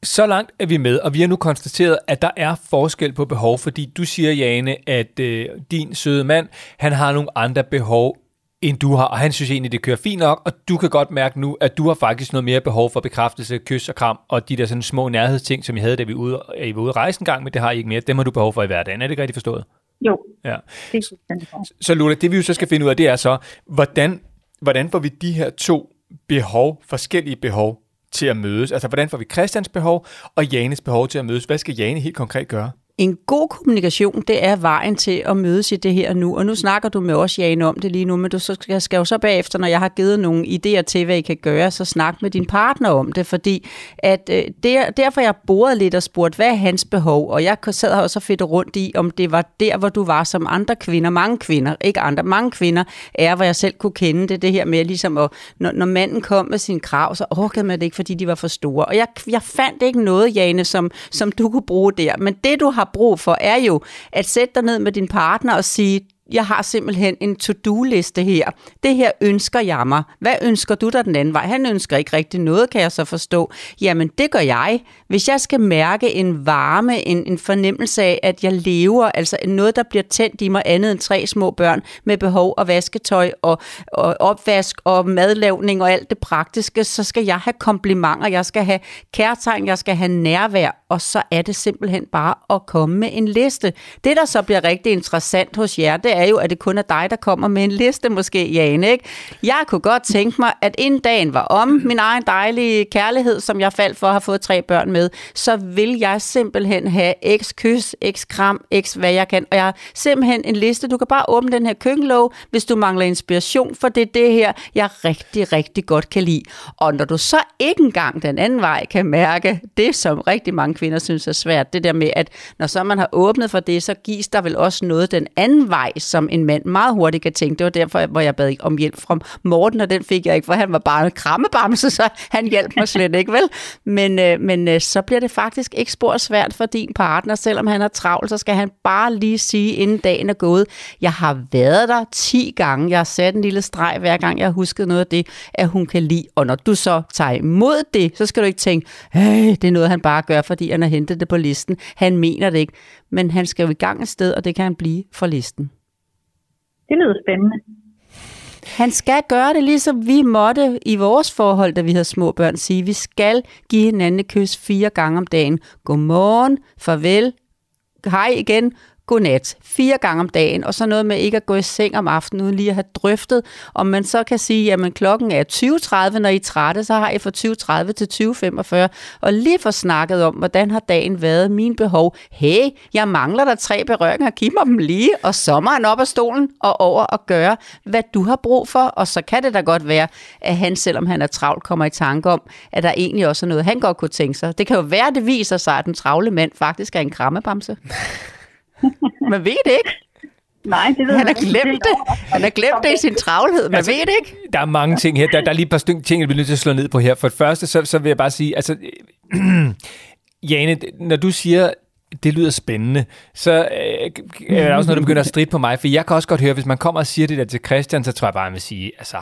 så langt er vi med, og vi har nu konstateret, at der er forskel på behov, fordi du siger, Jane, at øh, din søde mand, han har nogle andre behov, end du har, og han synes egentlig, det kører fint nok, og du kan godt mærke nu, at du har faktisk noget mere behov for bekræftelse, kys og kram, og de der sådan små nærhedsting, som I havde, da vi ude, I var ude at rejse en gang, men det har I ikke mere. Dem har du behov for i hverdagen. Er det ikke rigtigt forstået? Jo, Ja. det er korrekt. Så Lola, det vi jo så skal finde ud af, det er så, hvordan, hvordan får vi de her to behov, forskellige behov, til at mødes? Altså, hvordan får vi Christians behov og Janes behov til at mødes? Hvad skal Jane helt konkret gøre? En god kommunikation, det er vejen til at mødes i det her nu. Og nu snakker du med os, Jane, om det lige nu, men du så skal, skal jo så bagefter, når jeg har givet nogle idéer til, hvad I kan gøre, så snak med din partner om det, fordi at, øh, der, derfor jeg borede lidt og spurgte, hvad er hans behov? Og jeg sad her også fedt rundt i, om det var der, hvor du var som andre kvinder, mange kvinder, ikke andre, mange kvinder er, hvor jeg selv kunne kende det, det her med ligesom, at når, når manden kom med sin krav, så orkede man det ikke, fordi de var for store. Og jeg, jeg fandt ikke noget, Jane, som, som du kunne bruge der. Men det, du har brug for, er jo at sætte dig ned med din partner og sige, jeg har simpelthen en to-do-liste her. Det her ønsker jeg mig. Hvad ønsker du der den anden vej? Han ønsker ikke rigtig noget, kan jeg så forstå. Jamen, det gør jeg. Hvis jeg skal mærke en varme, en, en fornemmelse af, at jeg lever, altså noget, der bliver tændt i mig andet end tre små børn med behov og vasketøj og, og opvask og madlavning og alt det praktiske, så skal jeg have komplimenter, jeg skal have kærtegn, jeg skal have nærvær, og så er det simpelthen bare at komme med en liste. Det, der så bliver rigtig interessant hos jer, det er jo, at det kun er dig, der kommer med en liste måske, Jane. Ikke? Jeg kunne godt tænke mig, at inden dagen var om, min egen dejlige kærlighed, som jeg faldt for at have fået tre børn med, så vil jeg simpelthen have x kys, x kram, x hvad jeg kan. Og jeg har simpelthen en liste. Du kan bare åbne den her køkkenlåg, hvis du mangler inspiration, for det er det her, jeg rigtig, rigtig godt kan lide. Og når du så ikke engang den anden vej kan mærke det, som rigtig mange kvinder synes er svært, det der med, at når så man har åbnet for det, så gives der vel også noget den anden vej, som en mand meget hurtigt kan tænke. Det var derfor, hvor jeg bad om hjælp fra Morten, og den fik jeg ikke, for han var bare en krammebamse, så han hjalp mig slet ikke, vel? Men, øh, men øh, så bliver det faktisk ikke spor svært for din partner, selvom han er travlt, så skal han bare lige sige, inden dagen er gået, jeg har været der 10 gange, jeg har sat en lille streg hver gang, jeg har husket noget af det, at hun kan lide. Og når du så tager imod det, så skal du ikke tænke, hey, det er noget, han bare gør, fordi han har hentet det på listen. Han mener det ikke, men han skal jo i gang et sted, og det kan han blive for listen. Det lyder spændende. Han skal gøre det, ligesom vi måtte i vores forhold, da vi havde små børn, sige, vi skal give hinanden et kys fire gange om dagen. Godmorgen, farvel, hej igen, godnat. Fire gange om dagen, og så noget med ikke at gå i seng om aftenen, uden lige at have drøftet, om man så kan sige, jamen klokken er 20.30, når I er trætte, så har I fra 20.30 til 20.45, og lige få snakket om, hvordan har dagen været, min behov. Hey, jeg mangler der tre berøringer, giv mig dem lige, og sommeren op af stolen og over og gøre, hvad du har brug for, og så kan det da godt være, at han, selvom han er travlt, kommer i tanke om, at der egentlig også er noget, han godt kunne tænke sig. Det kan jo være, at det viser sig, at den travle mand faktisk er en krammebamse. Man ved det ikke. Nej, det ved Han har glemt det. Han har glemt det i sin travlhed. Man Altså- ved det ikke. Der er mange ting her. Der, der er lige et par stykker ting, jeg bliver nødt til at slå ned på her. For det første, så, så vil jeg bare sige, altså, Jane, når du siger, det lyder spændende, så øh, er der også noget, der begynder at stride på mig. For jeg kan også godt høre, hvis man kommer og siger det der til Christian, så tror jeg bare, han vil sige, altså,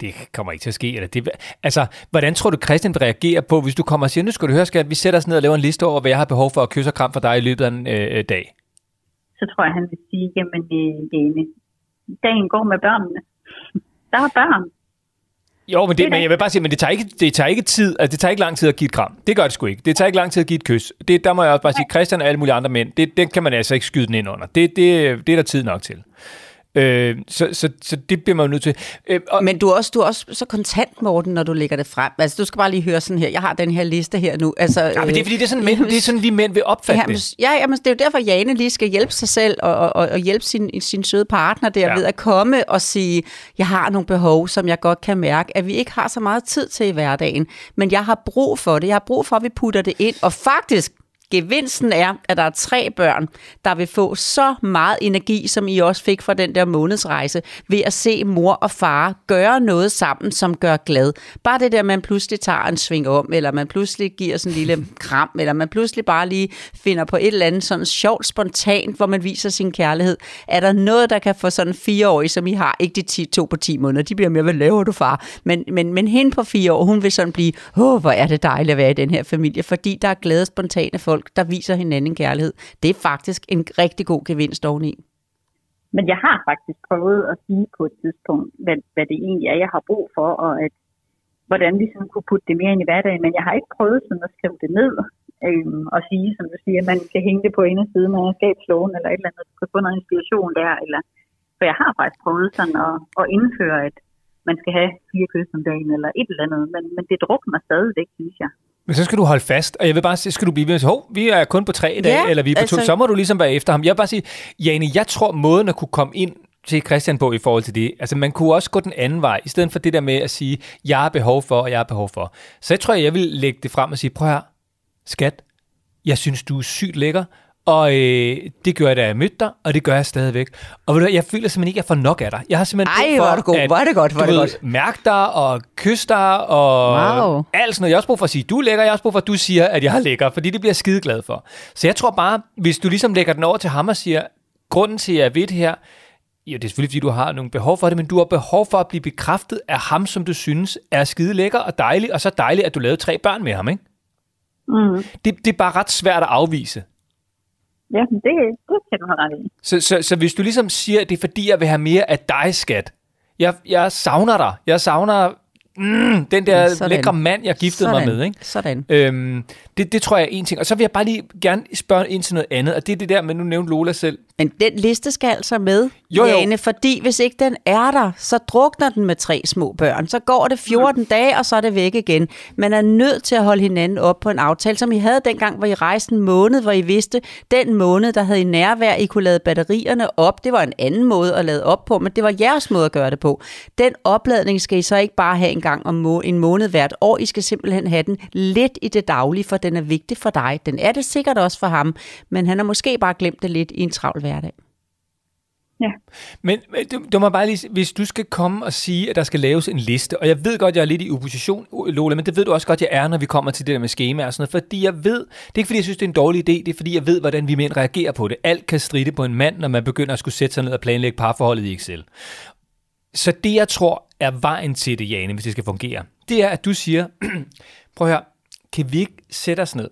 det kommer ikke til at ske. Eller det, altså, hvordan tror du, Christian vil reagere på, hvis du kommer og siger, nu skal du høre, skat, vi sætter os ned og laver en liste over, hvad jeg har behov for at kysse og kram for dig i løbet af en øh, dag? Så tror jeg, han vil sige, jamen, øh, Jane, dagen går med børnene. Der er børn. Jo, men, Det det, men jeg vil bare sige, men det tager ikke, det tager ikke tid, altså det tager ikke lang tid at give et kram. Det gør det sgu ikke. Det tager ikke lang tid at give et kys. Det, der må jeg også bare sige, Christian og alle mulige andre mænd, det, det kan man altså ikke skyde den ind under. Det, det, det er der tid nok til. Øh, så, så, så det bliver man jo nødt til. Øh, og, Men du er, også, du er også så kontant, Morten, når du lægger det frem. Altså, du skal bare lige høre sådan her. Jeg har den her liste her nu. Altså, ja, men det er fordi, det er sådan, mænd, det er sådan vi mænd vil opfatte Jamen, det. ja, jamen, det er jo derfor, Jane lige skal hjælpe sig selv og, og, og hjælpe sin, sin søde partner der Ja. ja. ved at komme og sige, jeg har nogle behov, som jeg godt kan mærke, at vi ikke har så meget tid til i hverdagen, men jeg har brug for det. Jeg har brug for, at vi putter det ind. Og faktisk, Gevinsten er, at der er tre børn, der vil få så meget energi, som I også fik fra den der månedsrejse, ved at se mor og far gøre noget sammen, som gør glad. Bare det der, man pludselig tager en sving om, eller man pludselig giver sådan en lille kram, eller man pludselig bare lige finder på et eller andet sådan sjovt, spontant, hvor man viser sin kærlighed. Er der noget, der kan få sådan fireårige, som I har, ikke de 10, to på 10 måneder, de bliver mere, hvad laver du far? Men, men, men hende på fire år, hun vil sådan blive, åh, hvor er det dejligt at være i den her familie, fordi der er glade, spontane folk, der viser hinanden kærlighed. Det er faktisk en rigtig god gevinst oveni. Men jeg har faktisk prøvet at sige på et tidspunkt, hvad, hvad det egentlig er, jeg har brug for, og at, hvordan vi sådan kunne putte det mere ind i hverdagen. Men jeg har ikke prøvet sådan at skrive det ned øhm, og sige, som du siger, at man kan hænge det på indersiden af skabsloven eller et eller andet, du kan få noget inspiration der. Eller, for jeg har faktisk prøvet sådan at, at indføre, at man skal have fire kys om dagen eller et eller andet, men, men det drukner stadigvæk, synes jeg. Men så skal du holde fast, og jeg vil bare sige, skal du blive ved sige, hov, vi er kun på tre i dag, Ja, eller vi er på altså- to, så må du ligesom være efter ham. Jeg vil bare sige, Jane, jeg tror måden at kunne komme ind til Christian på i forhold til det, altså man kunne også gå den anden vej, i stedet for det der med at sige, jeg har behov for, og jeg har behov for. Så jeg tror, jeg vil lægge det frem og sige, prøv her, skat, jeg synes, du er sygt lækker, og øh, det gør jeg, da jeg mødte dig, og det gør jeg stadigvæk. Og ved du, jeg føler simpelthen ikke, at jeg får nok af dig. Jeg har simpelthen Ej, brug for, hvor er du god, at, hvor er det godt, er det godt. mærke dig og kysse dig og Wow. alt sådan noget. Jeg har også brug for at sige, du er lækker. Jeg har også brug for, at du siger, at jeg er lækker, fordi det bliver jeg skide glad for. Så jeg tror bare, hvis du ligesom lægger den over til ham og siger, grunden til, at jeg ved det her, jo, det er selvfølgelig, fordi du har nogle behov for det, men du har behov for at blive bekræftet af ham, som du synes er skide lækker og dejlig, og så dejligt, at du lavede tre børn med ham, ikke? Mm. Det, det er bare ret svært at afvise. Ja, det, det kan du have ret i. Så, så, så hvis du ligesom siger, at det er fordi, jeg vil have mere af dig, skat. Jeg, jeg savner dig. Jeg savner mm, den der Sådan. lækre mand, jeg giftede mig Sådan. med. Ikke? Sådan. Øhm, det, det tror jeg er en ting. Og så vil jeg bare lige gerne spørge ind til noget andet, og det er det der med, nu nævnte Lola selv. Men den liste skal altså med, Jo, jo. Jane, fordi hvis ikke den er der, så drukner den med tre små børn. Så går det 14 dage, og så er det væk igen. Man er nødt til at holde hinanden op på en aftale, som I havde dengang, hvor I rejste en måned, hvor I vidste, den måned, der havde I nærvær, I kunne lade batterierne op. Det var en anden måde at lade op på, men det var jeres måde at gøre det på. Den opladning skal I så ikke bare have en gang om må- en måned hvert år. I skal simpelthen have den lidt i det daglige, for den er vigtig for dig. Den er det sikkert også for ham, men han har måske bare glemt det lidt i en travl hverdag. Men men du, du må bare lige, hvis du skal komme og sige, at der skal laves en liste, og jeg ved godt, jeg er lidt i opposition, Lola, men det ved du også godt, jeg er, når vi kommer til det der med skema og sådan noget, fordi jeg ved, det er ikke fordi, jeg synes, det er en dårlig idé, det er fordi, jeg ved, hvordan vi mænd reagerer på det. Alt kan stride på en mand, når man begynder at skulle sætte sig ned og planlægge parforholdet i Excel. Så det, jeg tror, er vejen til det, Jane, hvis det skal fungere, det er, at du siger, prøv at høre, kan vi ikke sætte os ned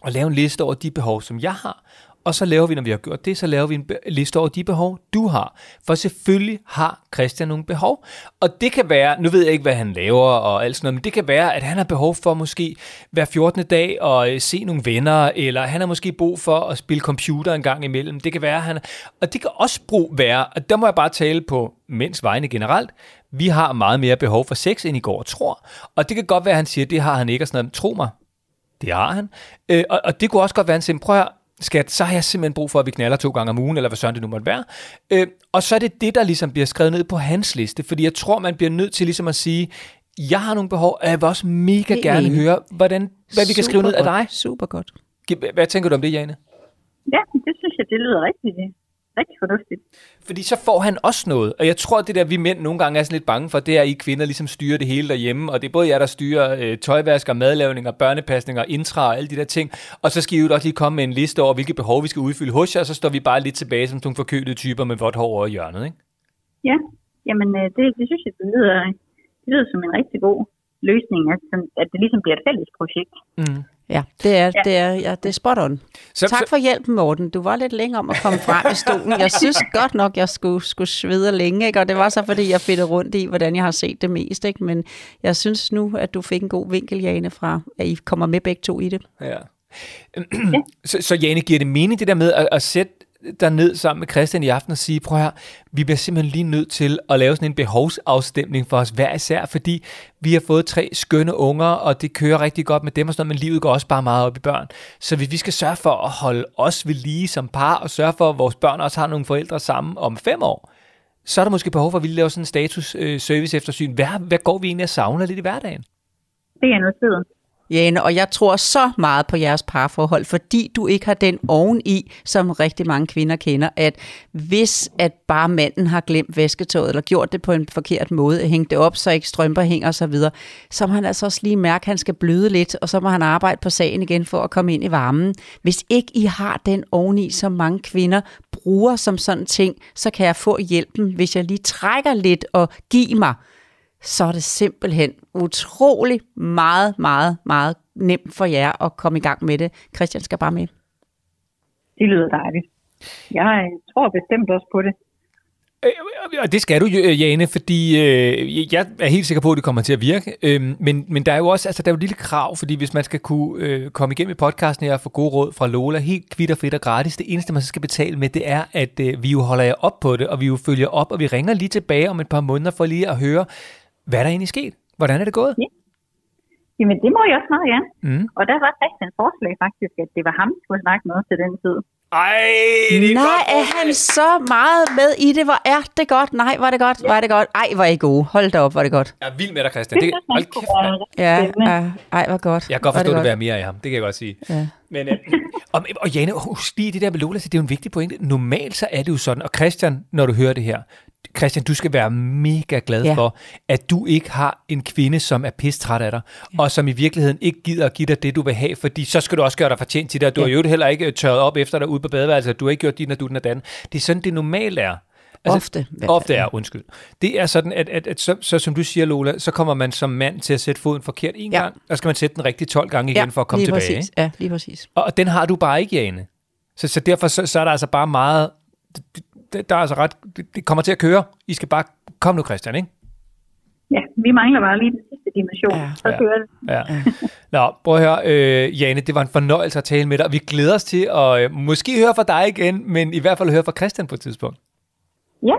og lave en liste over de behov, som jeg har, og så laver vi, når vi har gjort det, så laver vi en liste over de behov, du har. For selvfølgelig har Christian nogle behov. Og det kan være, nu ved jeg ikke, hvad han laver og alt sådan noget, men det kan være, at han har behov for måske hver 14. dag at øh, se nogle venner, eller han har måske brug for at spille computer en gang imellem. Det kan være, han... Og det kan også brug være, og der må jeg bare tale på mænds vegne generelt, vi har meget mere behov for sex, end i går tror. Og det kan godt være, at han siger, at det har han ikke, og sådan noget. Tro mig, det har han. Øh, og, og det kunne også godt være en siger, prøv at høre, skat, så har jeg simpelthen brug for, at vi knaller to gange om ugen, eller hvad sådan det nu måtte være. Øh, og så er det det, der ligesom bliver skrevet ned på hans liste, fordi jeg tror, man bliver nødt til ligesom at sige, jeg har nogle behov, og jeg vil også mega Helt gerne enig. høre, hvordan, hvad vi kan skrive ned af dig. Super godt. Hvad- Hvad tænker du om det, Jane? Ja, det synes jeg, det lyder rigtig, rigtig fornuftigt. Fordi så får han også noget. Og jeg tror, det der, vi mænd nogle gange er sådan lidt bange for, det er, at I kvinder ligesom styrer det hele derhjemme. Og det er både jer, der styrer øh, tøjvask og madlavning og børnepasning og intra og alle de der ting. Og så skal I jo også lige komme med en liste over, hvilke behov vi skal udfylde hos jer, og så står vi bare lidt tilbage som nogle forkølede typer med vådt hår over hjørnet, ikke? Ja, jamen øh, det, det synes jeg, det lyder, det lyder som en rigtig god løsning, at, at det ligesom bliver et fælles projekt. Mm. Ja, det er, det er, ja, det er spot on. Så- tak for hjælpen, Morten. Du var lidt længe om at komme frem i stolen. Jeg synes godt nok, jeg skulle, skulle svede længe, ikke? og det var så, fordi jeg fedte rundt i, hvordan jeg har set det mest. Ikke? Men jeg synes nu, at du fik en god vinkel, Jane, fra at I kommer med begge to i det. Ja. så, så Jane, giver det mening det der med at, at sætte derned ned sammen med Christian i aften og sige, prøv her, vi bliver simpelthen lige nødt til at lave sådan en behovsafstemning for os hver især, fordi vi har fået tre skønne unger, og det kører rigtig godt med dem og sådan noget, men livet går også bare meget op i børn. Så hvis vi skal sørge for at holde os ved lige som par, og sørge for, at vores børn også har nogle forældre sammen om fem år, så er der måske behov for, at vi laver sådan en status øh, service eftersyn. Hvad, hvad går vi egentlig og savner lidt i hverdagen? Det er noteret. Jane, og jeg tror så meget på jeres parforhold, fordi du ikke har den oveni, som rigtig mange kvinder kender, at hvis at bare manden har glemt vasketøjet, eller gjort det på en forkert måde, hængt det op, så ikke strømper hænger osv., så, så må han altså også lige mærke, at han skal bløde lidt, og så må han arbejde på sagen igen for at komme ind i varmen. Hvis ikke I har den oveni, som mange kvinder bruger som sådan ting, så kan jeg få hjælpen, hvis jeg lige trækker lidt og giver mig så er det simpelthen utrolig meget, meget, meget nemt for jer at komme i gang med det. Christian skal bare med. Det lyder dejligt. Jeg tror bestemt også på det. Øh, Og det skal du, Jane, fordi øh, jeg er helt sikker på, at det kommer til at virke. Øh, men, men der er jo også altså, der er jo et lille krav, fordi hvis man skal kunne øh, komme igennem i podcasten her og få gode råd fra Lola, helt kvitt og frit og gratis, det eneste, man så skal betale med, det er, at øh, vi jo holder jer op på det, og vi jo følger op, og vi ringer lige tilbage om et par måneder for lige at høre, hvad der egentlig er sket. Hvordan er det gået? Jamen, det må jeg også meget gerne. Mm. Og der var Christians forslag faktisk, at det var ham, der skulle snakke med til den tid. Ej, det er Nej, godt. er han så meget med i det? Hvor er det godt? Nej, var det godt? Var det godt? Ej, hvor er I gode. Hold da op, var det godt. Jeg er vild med dig, Christian. Det, jeg hold kæft, mand. Ja, ja ej, hvor godt. Jeg kan godt Var forstå, det vil være mere af ham. Det kan jeg godt sige. Ja. Men, øh, og, og Jane, husk lige det der med Lola, det er jo en vigtig pointe. Normalt så er det jo sådan, og Christian, når du hører det her, Christian, du skal være mega glad Ja. ja. for, at du ikke har en kvinde, som er pistræt af dig, ja. og som i virkeligheden ikke gider at give dig det, du vil have, fordi så skal du også gøre dig fortjent til det, og du Ja. ja. har jo heller ikke tørret op efter dig ude på badeværelset, du har ikke gjort din og du den og den. Det er sådan, det normalt er. Ofte, hvert Ofte fald. er, undskyld. Det er sådan, at, at, at så, så, som du siger, Lola, så kommer man som mand til at sætte foden forkert en Ja. gang, og så skal man sætte den rigtige 12 gange igen for at komme lige tilbage. Præcis. Ja, lige præcis. Og og den har du bare ikke, Jane. Så, så derfor så, så er der altså bare meget... det- Der er altså ret... Det, det kommer til at køre. I skal bare... Kom nu, Christian, ikke? Ja, vi mangler bare lige den sidste dimension. Ja. Så Ja. kører det. Ja. Nå, prøv at høre, øh, Jane, det var en fornøjelse at tale med dig, og vi glæder os til at øh, måske høre fra dig igen, men i hvert fald høre fra Christian på et tidspunkt. Ja,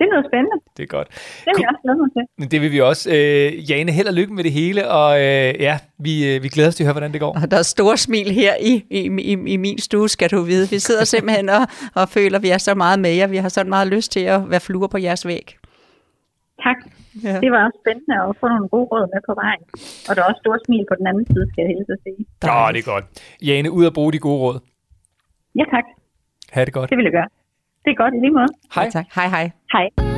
det lyder spændende. Det er godt. Det vil jeg også glæde mig til. Men det vil vi også. Øh, Jane, held og lykke med det hele, og øh, ja, vi, øh, vi glæder os til at høre, hvordan det går. Og der er store smil her i, i, i, i min stue, skal du vide. Vi sidder simpelthen og, og føler, at vi er så meget med jer. Vi har så meget lyst til at være fluer på jeres væg. Tak. Ja. Det var også spændende at få nogle gode råd med på vejen. Og der er også store smil på den anden side, skal jeg hilse at sige. Åh, det er godt. Jane, ud og bruge de gode råd. Ja, tak. Ha' det godt. Det vil jeg gøre. Det er godt i lige måde. Hej. Ja, tak. Hej, hej. Hej.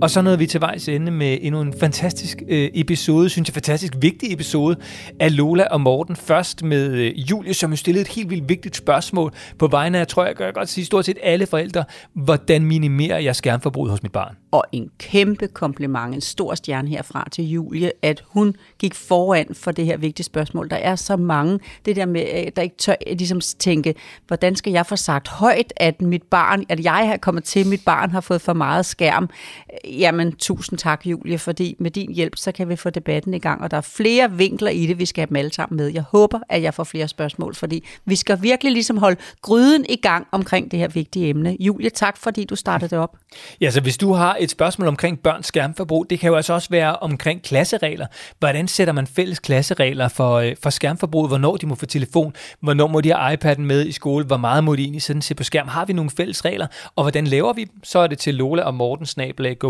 Og så nåede vi til vejs ende med endnu en fantastisk øh, episode, synes jeg fantastisk vigtig episode af Lola og Morten. Først med øh, Julie, som jo stillede et helt vildt vigtigt spørgsmål på vegne af, tror jeg, kan jeg godt sige, stort set alle forældre. Hvordan minimerer jeg skærmforbruget hos mit barn? Og en kæmpe kompliment, en stor stjerne herfra til Julie, at hun gik foran for det her vigtige spørgsmål. Der er så mange, det der med, at der ikke tør øh, ligesom tænke, hvordan skal jeg få sagt højt, at mit barn, at jeg har kommet til, mit barn har fået for meget skærm. Jamen, tusind tak, Julie, fordi med din hjælp, så kan vi få debatten i gang, og der er flere vinkler i det, vi skal have dem alle sammen med. Jeg håber, at jeg får flere spørgsmål, fordi vi skal virkelig ligesom holde gryden i gang omkring det her vigtige emne. Julie, tak fordi du startede det op. Ja, så hvis du har et spørgsmål omkring børns skærmforbrug, det kan jo altså også være omkring klasseregler. Hvordan sætter man fælles klasseregler for, øh, for skærmforbruget? Hvornår de må få telefon? Hvornår må de have iPad'en med i skole? Hvor meget må de egentlig sådan se på skærm? Har vi nogle fælles regler? Og hvordan laver vi dem? Så er det til Lola og Morten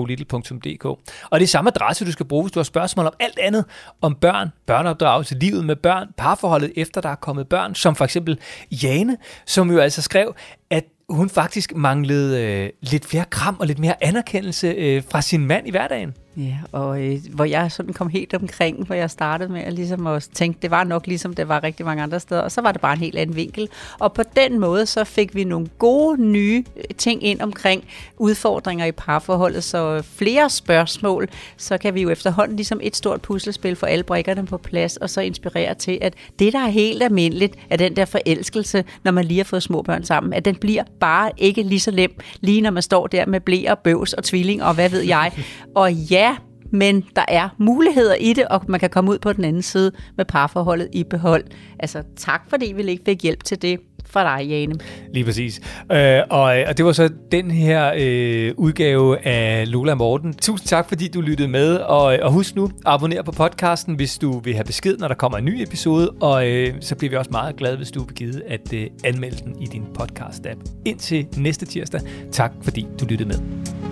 golittle.dk. Og det er samme adresse, du skal bruge, hvis du har spørgsmål om alt andet. Om børn, børneopdragelse, livet med børn, parforholdet efter der er kommet børn. Som for eksempel Jane, som jo altså skrev, at hun faktisk manglede øh, lidt flere kram og lidt mere anerkendelse øh, fra sin mand i hverdagen. Ja, og øh, hvor jeg sådan kom helt omkring, hvor jeg startede med at, ligesom at tænke, det var nok ligesom det var rigtig mange andre steder, og så var det bare en helt anden vinkel. Og på den måde, så fik vi nogle gode nye øh, ting ind omkring udfordringer i parforholdet, så flere spørgsmål, så kan vi jo efterhånden ligesom et stort puslespil for alle brikkerne på plads, og så inspirere til, at det, der er helt almindeligt, er den der forelskelse, når man lige har fået små børn sammen, at den bliver bare ikke lige så nem, lige når man står der med blæer, bøvs og tvilling, og hvad ved jeg. Og ja, men der er muligheder i det, og man kan komme ud på den anden side med parforholdet i behold. Altså tak, fordi vi ikke fik hjælp til det fra dig, Jane. Lige præcis. Øh, og, øh, og det var så den her øh, udgave af Lola Morten. Tusind tak, fordi du lyttede med. Og, øh, og husk nu, abonner på podcasten, hvis du vil have besked, når der kommer en ny episode. Og øh, så bliver vi også meget glade, hvis du vil give at øh, anmelde den i din podcast-app. Indtil næste tirsdag. Tak, fordi du lyttede med.